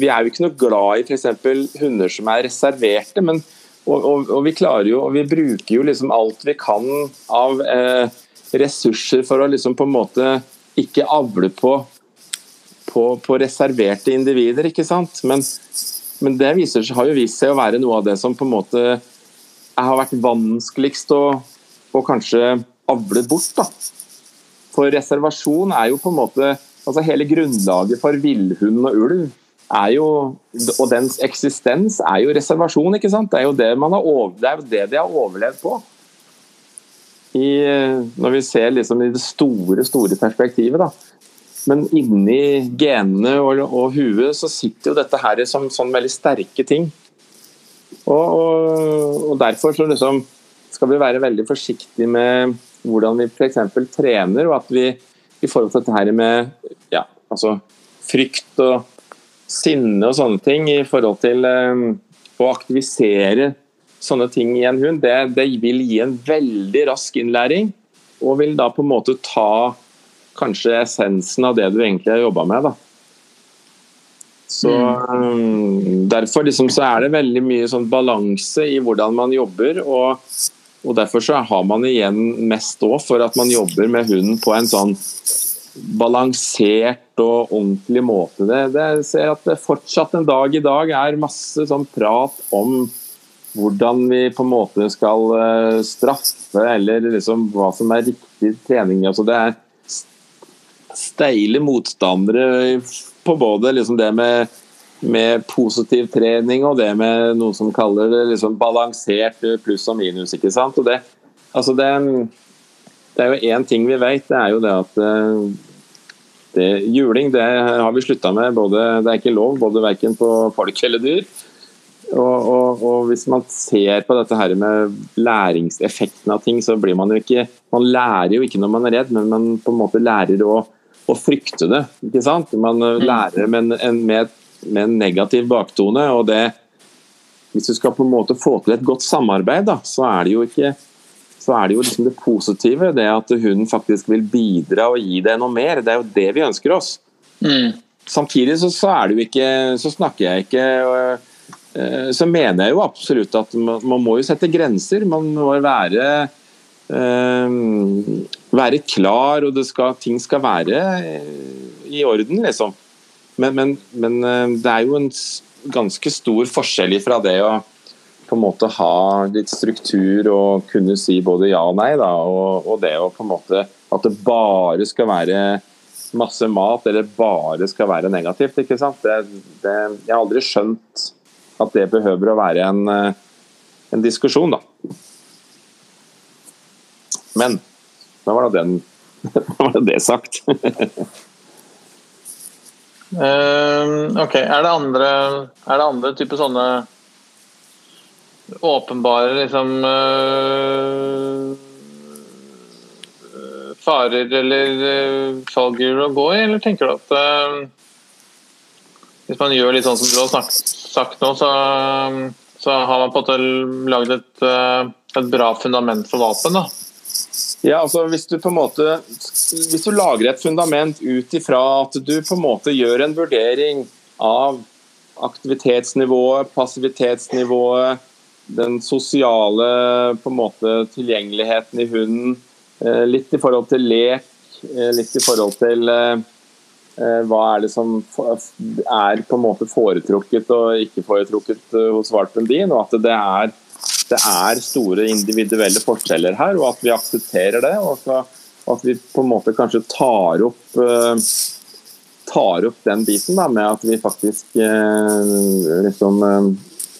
vi er jo ikke noe glad i f.eks. hunder som er reserverte, men og, og, og vi klarer jo, og vi bruker jo liksom alt vi kan av eh, ressurser for å liksom på en måte ikke avle på, på, på reserverte individer, ikke sant? Men, men det viser, har jo vist seg å være noe av det som på en måte har vært vanskeligst å, å kanskje avle bort. da. For reservasjon er jo på en måte altså Hele grunnlaget for villhund og ulv er jo, og dens eksistens er jo reservasjon. ikke sant? Det er jo det, man har over, det, er jo det de har overlevd på. I, når vi ser liksom i det store, store perspektivet. da. Men inni genene og, og huet så sitter jo dette her som sånn veldig sterke ting. Og, og, og derfor så liksom skal vi være veldig forsiktige med hvordan vi f.eks. trener, og at vi i forhold til dette her med ja, altså frykt og sinne og sånne ting, i forhold til um, å aktivisere sånne ting i en hund, det, det vil gi en veldig rask innlæring, og vil da på en måte ta kanskje essensen av det du egentlig har jobba med. da. Så um, Derfor liksom, så er det veldig mye sånn balanse i hvordan man jobber. og, og Derfor så har man igjen mest òg for at man jobber med hunden på en sånn balansert og ordentlig måte. Det, det ser at det fortsatt en dag i dag er masse sånn prat om hvordan vi på en måte skal eh, straffe, eller liksom hva som er riktig trening. Altså det er steile motstandere på både liksom det med, med positiv trening og det med noe som kaller det liksom balansert pluss og minus. ikke sant? Og det, altså det, det er jo én ting vi vet, det er jo det at eh, det, juling det har vi slutta med. Både, det er ikke lov, både verken på folk eller dyr. Og, og, og hvis man ser på dette her med læringseffekten av ting, så blir man jo ikke Man lærer jo ikke når man er redd, men man på en måte lærer å, å frykte det. ikke sant? Man lærer med en, med, med en negativ baktone. og det Hvis du skal på en måte få til et godt samarbeid, da, så er det jo ikke så er det jo liksom det positive, det at hunden faktisk vil bidra og gi deg noe mer. Det er jo det vi ønsker oss. Mm. Samtidig så, så er det jo ikke Så snakker jeg ikke og, Så mener jeg jo absolutt at man, man må jo sette grenser. Man må være um, være klar, og det skal, ting skal være øh, i orden, liksom. Men, men, men øh, det er jo en ganske stor forskjell fra det å på en måte ha litt struktur og kunne si både ja og nei, da, og, og det å på en måte At det bare skal være masse mat, eller bare skal være negativt. ikke sant? Det, det, jeg har aldri skjønt at det behøver å være en, eh, en diskusjon, da. Men da var da den da var det (laughs) sagt. (laughs) Eh, ok, er det andre, er det andre type sånne åpenbare liksom uh, farer eller uh, fallgruver å gå i, eller tenker du at uh, hvis man gjør litt sånn som du har snakket, sagt nå, så, så har man på en måte lagd et, et bra fundament for våpen? da? Ja, altså hvis du på en måte Hvis du lager et fundament ut ifra at du på en måte gjør en vurdering av aktivitetsnivået, passivitetsnivået, den sosiale på en måte tilgjengeligheten i hunden, eh, litt i forhold til lek, eh, litt i forhold til eh, hva er det som er på en måte foretrukket og ikke foretrukket hos valpen din, og at det er det er store individuelle forskjeller her, og at vi aksepterer det. Og at vi på en måte kanskje tar opp, eh, tar opp den biten da, med at vi faktisk eh, liksom eh,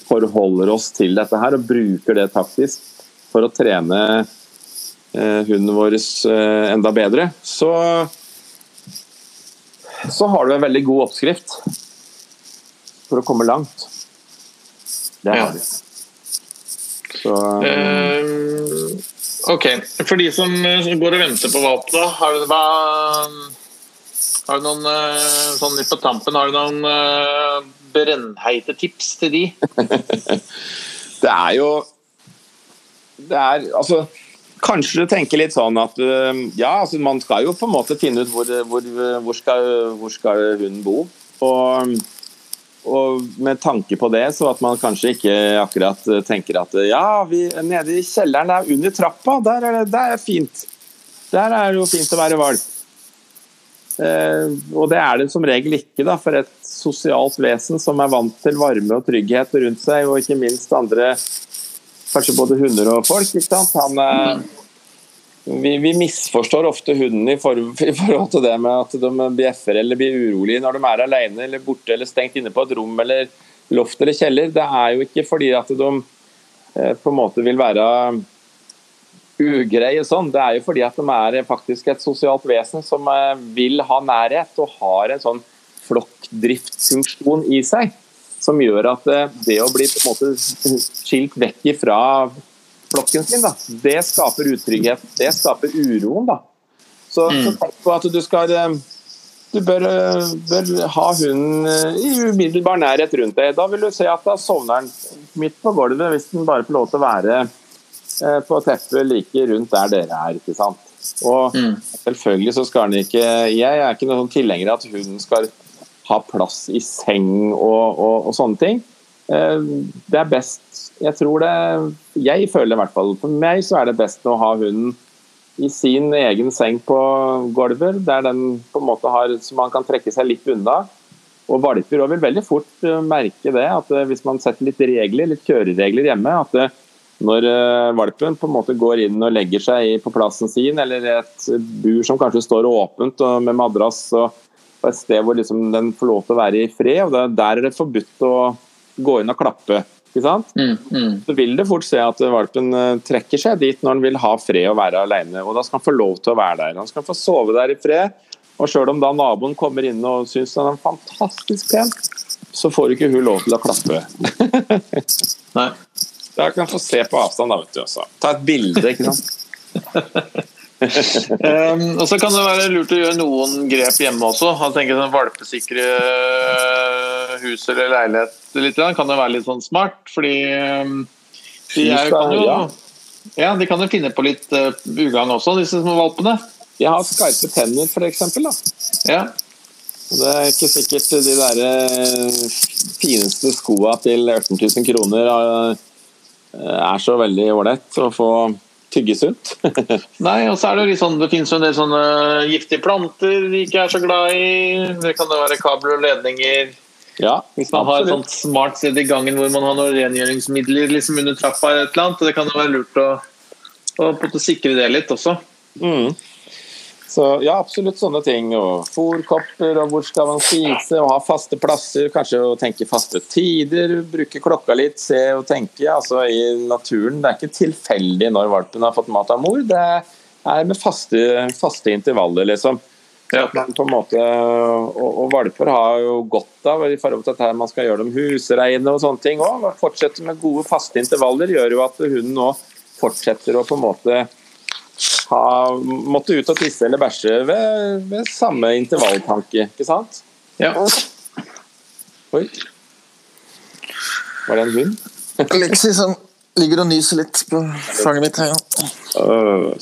forholder oss til dette her og bruker det taktisk for å trene hunden vår enda bedre. Så, så har du en veldig god oppskrift for å komme langt. Det har vi. Så, um... ok. For de som går og venter på våpenet, har du, har du noen uh, sånn litt på tampen, har du noen brennheite tips til de? (laughs) det er jo Det er altså Kanskje du tenker litt sånn at ja, altså man skal jo på en måte finne ut hvor, hvor, hvor, skal, hvor skal hunden bo. Og og med tanke på det, så at man kanskje ikke akkurat tenker at ja, vi, nede i kjelleren der under trappa, der er det der er fint. Der er det jo fint å være valp. Eh, og det er det som regel ikke da, for et sosialt vesen som er vant til varme og trygghet rundt seg, og ikke minst andre, kanskje både hunder og folk. ikke sant? Han, eh, vi, vi, misforstår ofte hunden i, for, i, forhold til det med at de bjeffer eller blir urolige når de er alene eller borte eller stengt inne på et rom eller loft eller kjeller. Det er jo ikke fordi at de eh, på en måte vil være ugreie sånn. Det er jo fordi at de er faktisk et sosialt vesen som eh, vil ha nærhet og har en sånn flokkdriftsfunksjon i seg. Som gjør at eh, det å bli på en måte skilt vekk ifra flokken sin, da. det skaper utrygghet. Det skaper uroen. da. Så, mm. så tenk på at du skal eh, du bør, eh, bør, ha hunden eh, i umiddelbar nærhet rundt deg. Da vil du se at da sovner den midt på gulvet hvis den bare får lov til å være på teppet like rundt der dere er. ikke sant? Og mm. selvfølgelig så skal den ikke Jeg er ikke noen tilhenger av at hunden skal ha plass i seng og, og, og sånne ting. Det er best jeg tror det Jeg føler i hvert fall For meg så er det best å ha hunden i sin egen seng på gulvet, der den på en måte har så man kan trekke seg litt unna. Og valper vil veldig fort eh, merke det, at eh, hvis man setter litt regler, litt kjøreregler hjemme, at det, eh, når valpen på en måte går inn og legger seg på plassen sin, eller et bur som kanskje står åpent med madrass og et sted hvor liksom den får lov til å være i fred, og der er det forbudt å gå inn og klappe. Ikke sant? Mm, mm. Så vil det fort se at valpen eh, trekker seg dit når han vil ha fred og være alene. Og da skal han få lov til å være der. Han skal få sove der i fred. Og sjøl om da naboen kommer inn og syns han er fantastisk pen, så får ikke hun lov til å klappe. (laughs) Nei. Da kan han få se på avstand, da, vet du. Også. Ta et bilde, ikke sant. (laughs) um, og så kan det være lurt å gjøre noen grep hjemme også. Han tenker sånn Valpesikre hus eller leilighet litt, kan jo være litt sånn smart. Fordi um, de, er, kan jo, ja, de kan jo finne på litt uh, ugagn også, disse små valpene. De har skarpe tenner, f.eks. Ja. Det er ikke sikkert de der uh, fineste skoa til 18 000 kroner uh, er så veldig ålreit å få tygges ut. (laughs) Nei, og så er det jo litt sånn, det finnes jo en del sånne giftige planter de ikke er så glad i. Det kan jo være kabler og ledninger. Ja, Hvis man absolutt. har et sånt smart sted i gangen hvor man har noen rengjøringsmidler liksom under trappa, eller et eller annet, det kan jo være lurt å, å, å sikre det litt også. Mm. Så ja, absolutt sånne ting. Og fòrkopper, og hvor skal man spise, og ha faste plasser. Kanskje å tenke faste tider, bruke klokka litt, se og tenke. Altså i naturen. Det er ikke tilfeldig når valpen har fått mat av mor. Det er med faste, faste intervaller, liksom. Ja. Man på en måte, og, og valper har jo godt av i forhold til at her man skal gjøre dem husreine og sånne ting òg. Fortsette med gode, faste intervaller gjør jo at hunden nå fortsetter å på en måte ha, måtte ut og tisse eller bæsje ved, ved samme intervalltanke, ikke sant? Ja. Oi. Var det en hund? Lexi som ligger og nyser litt på fanget mitt her. Ja. Uh.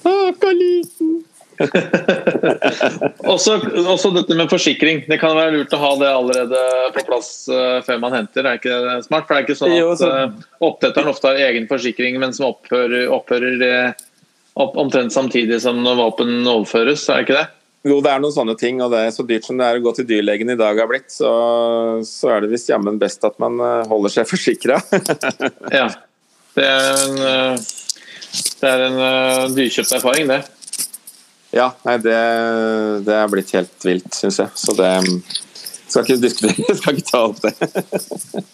Stakkar liten. (laughs) Også, også dette med forsikring. Det kan være lurt å ha det allerede på plass eh, før man henter. Er ikke det smart? For det er ikke sånn at uh, oppdretteren ofte har egen forsikring, men som opphører, opphører eh, opp, omtrent samtidig som når våpen overføres. Er det ikke det? Jo, det er noen sånne ting, og det er så dyrt som det er å gå til dyrlegen i dag har blitt, så, så er det visst jammen best at man eh, holder seg forsikra. (laughs) Ja. Det er en, eh, det er en eh, dyrkjøpt erfaring, det. Ja, nei, det, det er blitt helt vilt, syns jeg. Så det skal ikke diskutere, (laughs) skal ikke ta opp det. (laughs)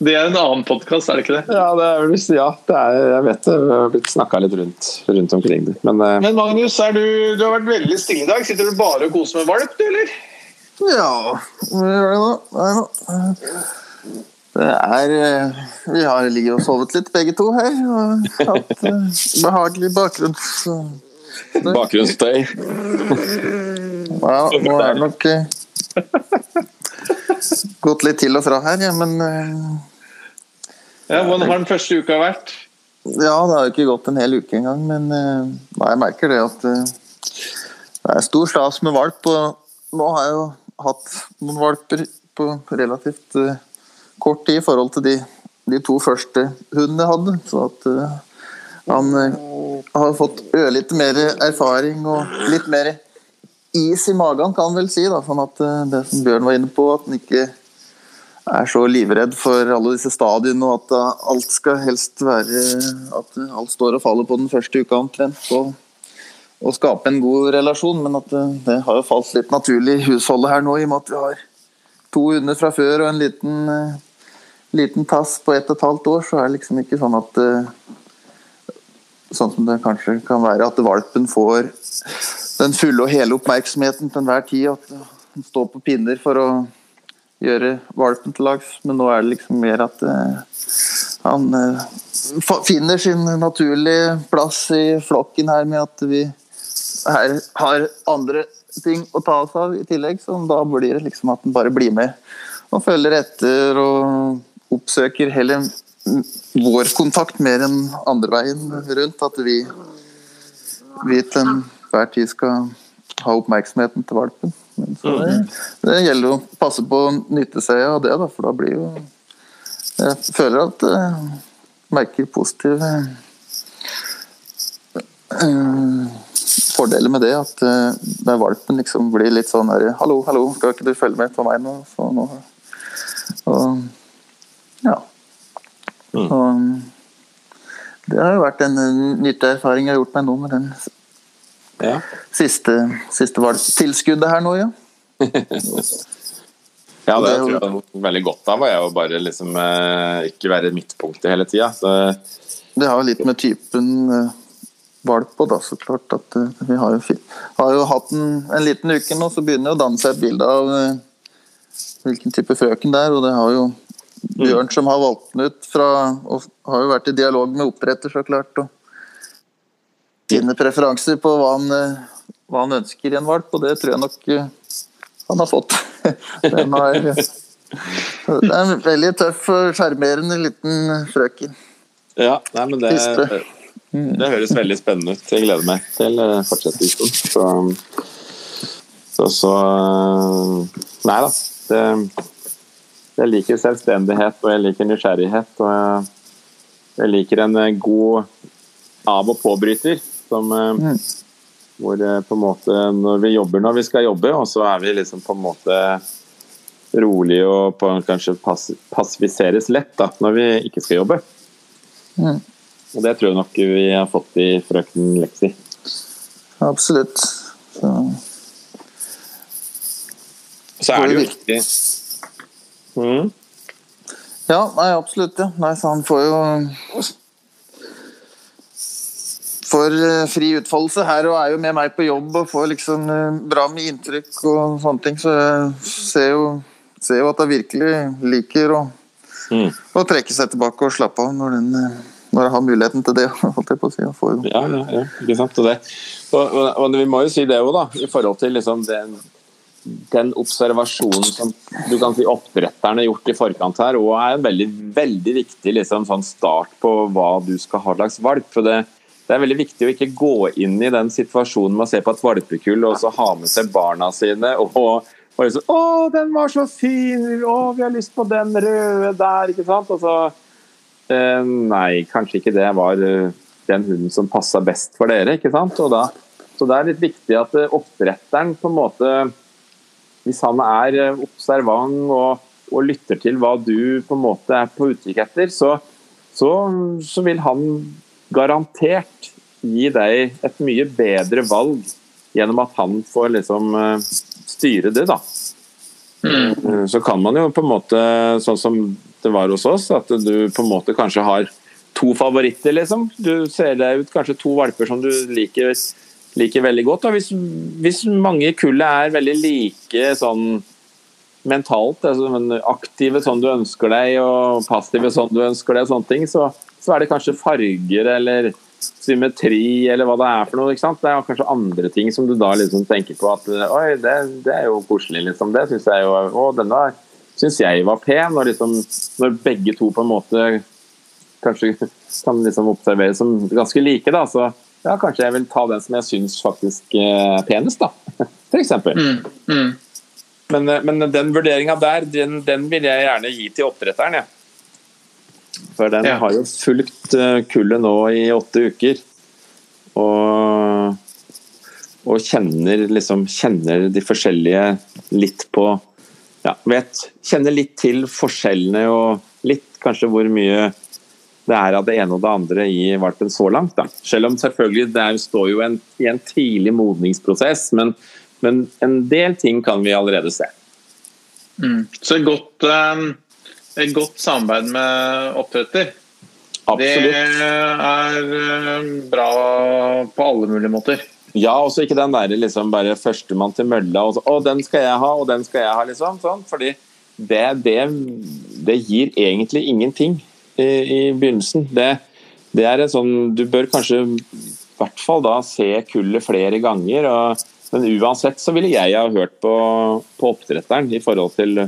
Det er en annen podkast, er det ikke det? Ja, det er ja, det er, jeg vet det. Vi har blitt snakka litt rundt, rundt omkring det. Men eh, Men Magnus, du, du har vært veldig stille i dag. Sitter du bare og koser med valp, du, eller? Ja, hva gjør det nå? Nei. Det er eh, Vi har ligget og sovet litt, begge to her. Og hatt eh, behagelig bakgrunns... bakgrunnsstøy Ja, nå er det nok eh, gått litt til og fra her, ja, men eh, Ja, Hvordan har den første uka vært? Ja, det har jo ikke gått en hel uke engang, men eh, nei, jeg merker det at det er stor stas med valp. Og nå har jeg jo hatt noen valper på relativt kort tid i forhold til de, de to første hundene jeg hadde. Så at han eh, har fått ørlite mer erfaring og litt mer is i magen, kan han vel si. Da, sånn at eh, det som Bjørn var inne på, at han ikke er så livredd for alle disse stadiene, og at alt skal helst være At alt står og faller på den første uka omtrent. Og, og skape en god relasjon. Men at det har jo falt litt naturlig i husholdet her nå, i og med at vi har to hunder fra før og en liten, liten tass på ett og et halvt år, så er det liksom ikke sånn at uh, Sånn som det kanskje kan være, at valpen får den fulle og hele oppmerksomheten til enhver tid. At den står på pinner for å gjøre valpen til lags, men nå er det liksom mer at eh, han eh, finner sin naturlige plass i flokken her med at vi her har andre ting å ta oss av i tillegg, så da blir det liksom at den bare blir med og følger etter og oppsøker heller vår kontakt mer enn andre veien rundt. At vi, vi til enhver tid skal ha oppmerksomheten til valpen. Men så det, det gjelder å passe på å nytte seg av det, da, for da blir jo Jeg føler at jeg merker positive eh, fordeler med det. At uh, valpen liksom blir litt sånn her 'Hallo, hallo, skal ikke du følge med på meg nå?' Så nå og, ja. Og, det har jo vært en nyttig erfaring jeg har gjort meg nå med den ja. siste, siste valgtilskuddet her nå, ja. (laughs) ja, det jo- tror jeg er veldig godt av. Og jeg å bare liksom eh, ikke være midtpunktet hele tida. Det har jo litt med typen eh, valp på, da, så klart at eh, vi har jo, har jo hatt en, en liten uke nå, så begynner det å danne seg et bilde av hvilken type frøken det er, og det har jo Bjørn som har valgt den ut fra, og har jo vært i dialog med oppretter, så klart, og sine preferanser på hva han, eh, hva han ønsker i en valp, og det tror jeg nok eh, han har fått. Den har, det er en veldig tøff og sjarmerende liten frøken. Ja, nei, men det, det høres veldig spennende ut. Jeg gleder meg til eh, fortsettelsen. Så, så, så eh, Nei da. Det, jeg liker selvstendighet, og jeg liker nysgjerrighet. Og jeg, jeg liker en eh, god av- og påbryter. Som, mm. Hvor eh, på en måte når vi jobber når vi skal jobbe, og så er vi liksom på en måte rolig og på, kanskje pass, passiviseres lett da, når vi ikke skal jobbe. Mm. Og det tror jeg nok vi har fått i frøken Lexi. Absolutt. Så, Så er det jo viktig mm. ja, nei, absolutt. Ja. Nei, så han får jo får eh, fri utfoldelse her og er jo med meg på jobb og får liksom eh, bra med inntrykk og sånne ting. Så jeg ser jo, ser jo at jeg virkelig liker å, Mm. å trekke seg tilbake og slappe av når, den, eh, når jeg har muligheten til det. (laughs) holdt jeg på å si. Får Ja, ja, ja, ikke sant. Og, det, og, og, og vi må jo si det òg, da, i forhold til liksom den, den observasjonen som du kan si oppdretterne har gjort i forkant her, og er en veldig, veldig viktig liksom, sånn start på hva du skal ha slags valp. For det, det er veldig viktig å ikke gå inn i den situasjonen med å se på et valpekull og så ha med seg barna sine. og, og liksom, 'Å, den var så fin! Å, vi har lyst på den røde der!' ikke sant? Og så Eh, nei, kanskje ikke det var eh, den hunden som passa best for dere. ikke sant? Da, så det er litt viktig at oppretteren oppdretteren på en måte Hvis han er eh, observant og, og lytter til hva du på en måte er på utkikk etter, så, så, så vil han garantert gi deg et mye bedre valg gjennom at han får liksom eh, styre det, da. Mm. Så kan man jo på en måte, sånn som det var hos oss, at du på en måte kanskje har to favoritter, liksom. Du ser deg ut kanskje to valper som du liker, liker veldig godt. Hvis, hvis mange i kullet er veldig like sånn mentalt, altså aktive sånn du ønsker deg, og passive sånn du ønsker deg, og sånne ting, så, så er det kanskje farger eller symmetri eller hva det er for noe. ikke sant? Det er kanskje andre ting som du da liksom tenker på at oi, det, det er jo koselig, liksom. Det syns jeg jo Å, denne syns jeg var pen. Og liksom, når begge to på en måte kanskje kan liksom observeres som ganske like, da, så ja, kanskje jeg vil ta den som jeg syns faktisk er penest, da. (laughs) Eksempel. Mm, mm. Men, eh, men den vurderinga der, den, den vil jeg gjerne gi til oppdretteren, jeg. For den Ja. har jo fulgt eh, kullet nå i åtte uker. Og, og kjenner liksom kjenner de forskjellige litt på ja, vet, Kjenner litt til forskjellene og litt kanskje hvor mye det er av det ene og det andre i valpen så langt. Da. Selv om selvfølgelig det står jo en, i en tidlig modningsprosess, men, men en del ting kan vi allerede se. Mm. Så et godt, eh, et godt samarbeid med oppdretter, Absolutt. det er eh, bra på alle mulige måter. Ja, også ikke den der liksom bare førstemann til mølla og så, å, den skal jeg ha, og den skal jeg ha, liksom. Sånn, fordi det, det, det gir egentlig ingenting i, i begynnelsen. Det, det er en sånn Du bør kanskje i hvert fall da se kullet flere ganger. Og, men uansett så ville jeg ha hørt på, på oppdretteren i forhold til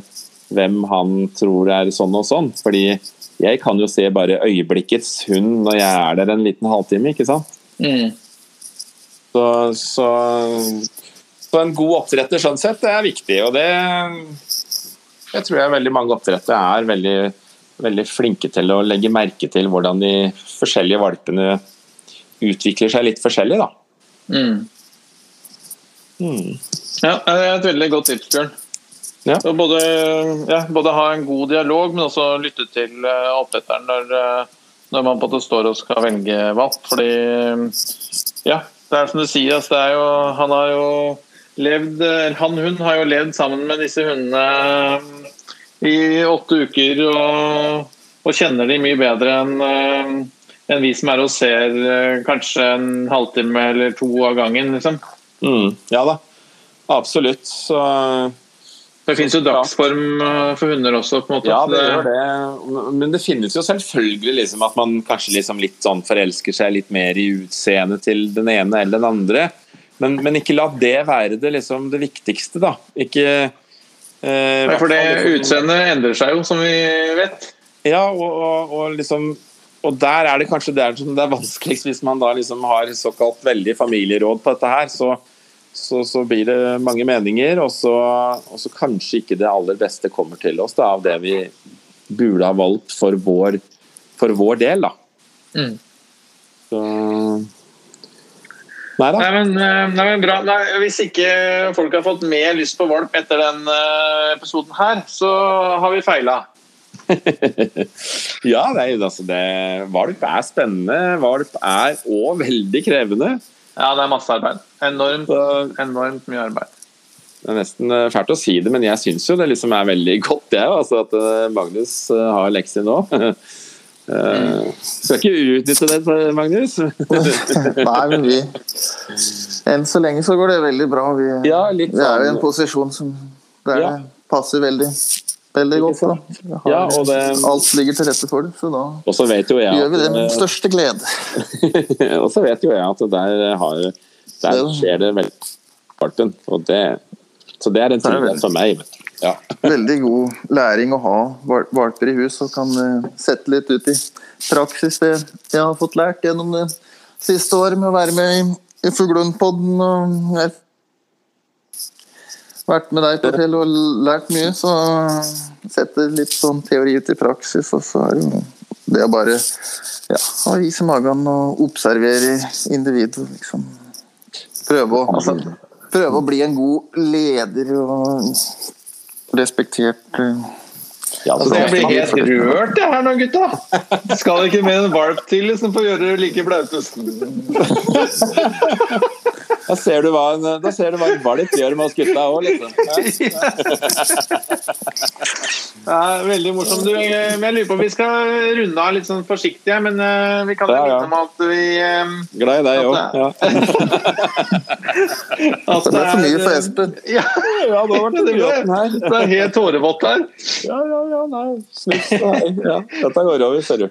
hvem han tror er sånn og sånn. Fordi jeg kan jo se bare øyeblikkets hund når jeg er der en liten halvtime, ikke sant. Mm. Så, så, så en god oppdretter sånn sett, det er viktig. Og det jeg tror jeg veldig mange oppdrettere er veldig, veldig flinke til å legge merke til hvordan de forskjellige valpene utvikler seg litt forskjellig. Da. Mm. Mm. Ja, det er et veldig godt tips, Bjørn. Ja. Både, ja, både ha en god dialog, men også lytte til eh, oppdretteren når, eh, når man på det står og skal velge valp. Fordi ja, det er som du sier, altså, det er jo, han har jo levd eller Han hun har jo levd sammen med disse hundene eh, i åtte uker og, og kjenner de mye bedre enn eh, enn vi som er og ser eh, kanskje en halvtime eller to av gangen. liksom. Mm. Ja da, absolutt. Så Det finnes jo dagsform eh, for hunder også. på en måte. Ja, det gjør det. Men det finnes jo selvfølgelig liksom at man kanskje liksom litt sånn forelsker seg litt mer i utseendet til den ene eller den andre. Men, men ikke la det være det, liksom, det viktigste, da. Ikke eh, Ja, for det utseendet endrer seg jo, som vi vet. Ja, og, og, og liksom og der er det kanskje der som det er vanskeligst hvis man da liksom har såkalt veldig familieråd på dette her. Så, så, så blir det mange meninger, og så, og så kanskje ikke det aller beste kommer til oss da, av det vi burde ha valgt for vår, for vår del. da. Mm. Så Nei da. Nei, men, eh, nei, men bra. Nei, hvis ikke folk har fått mer lyst på valp etter den eh, episoden her, så har vi feila. (laughs) ja, nei, altså det, valp er spennende. Valp er òg veldig krevende. Ja, det er masse arbeid. Enormt, enormt mye arbeid. Det er nesten eh, fælt å si det, men jeg syns jo det liksom er veldig (laughs) godt, jeg, altså, at Magnus har lekser nå. (laughs) Eh, skal ikke utnytte det, Magnus. (laughs) Nei, men vi Enn så lenge så går det veldig bra. Vi, Ja, vi er jo i en sånn- posisjon som der Ja. passer veldig, veldig godt. Da. Har- Ja, det- Alt ligger til rette for det, så da gjør vi det med den største glede. (laughs) Og så vet jo jeg at der, har, der skjer det veldig. Og det, så det er en trygghet for meg. Vet du. Ja. (laughs) Veldig god læring å ha valper i hus og kan eh, sette litt ut i praksis det jeg har fått lært gjennom det siste året med å være med i, i Fuglehundpodden. og jeg har vært med deg på Fjell og lært mye, så setter litt sånn teori ut i praksis. Og så er det jo det å bare ja, ha is i magen og observere individet. Liksom. Prøve å altså, prøve å bli en god leder og respektert eh, Ja, Altså, jeg blir helt rørt jeg her nå, gutta. Skal ikke med en valp til liksom, for å gjøre det like blaute? (laughs) Da ser du hva en, da ser du hva en valp gjør med oss gutta òg, liksom. Ja. Ja, veldig morsomt. Du, men jeg lurer på om vi skal runde av litt sånn forsiktig, men eh, vi kan jo Ja, minne om at vi eh, Glad i deg òg. Ja. (laughs) at Det ble for mye for Espen. Ja, ja, det ble det Her. (laughs) det er helt tårevått her. Ja, ja, ja, nei. Nei. Ja. Dette går over, ser du.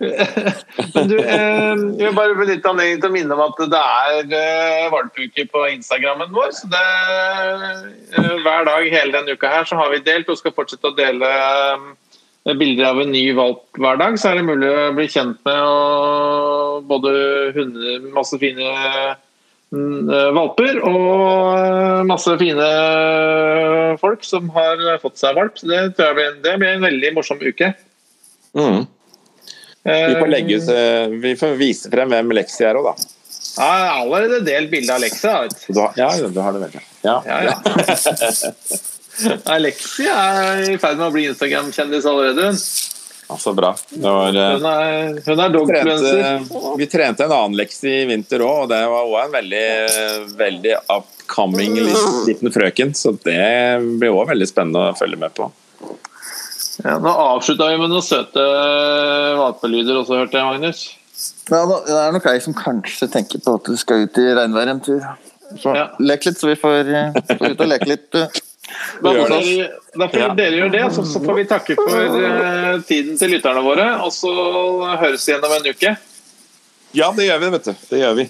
(laughs) Men du, eh, jeg vil bare benytte anledningen til å minne om at det er eh, valpuke på Instagrammen vår. Så det, eh, hver dag hele denne uka her så har vi delt og skal fortsette å dele eh, bilder av en ny valp hver dag. Så er det mulig å bli kjent med både hunder, masse fine mm, eh, valper og masse fine folk som har fått seg valp. Så det tror jeg blir, det blir en veldig morsom uke. Mm. Vi får, legge ut, vi får vise frem hvem Lexi er òg, da. Jeg har allerede delt bilde av Alexia. vet du. Har, ja, du har det vel. Ja. Ja, ja. Alexia er i ferd med å bli Instagram-kjendis allerede. Ja, så bra. Det var, eh, Hun er, hun er vi, dogfluencer. trente, vi trente en annen Lexi i vinter òg, og det var òg en veldig, veldig upcoming liten, liten frøken. Så det blir òg veldig spennende å følge med på. Ja, nå avslutta vi med noen søte valpelyder også, hørte jeg, Magnus. Ja, det er nok ei som kanskje tenker på at du skal ut i regnvær en tur. Så Ja. lek litt, så vi får, eh, får ut og leke litt. eh. Da får dere, da får Ja. dere gjøre det, så, så får vi takke for uh, tiden til lytterne våre. Og så høres vi igjen om en uke. Ja, det gjør vi, vet du. Det gjør vi.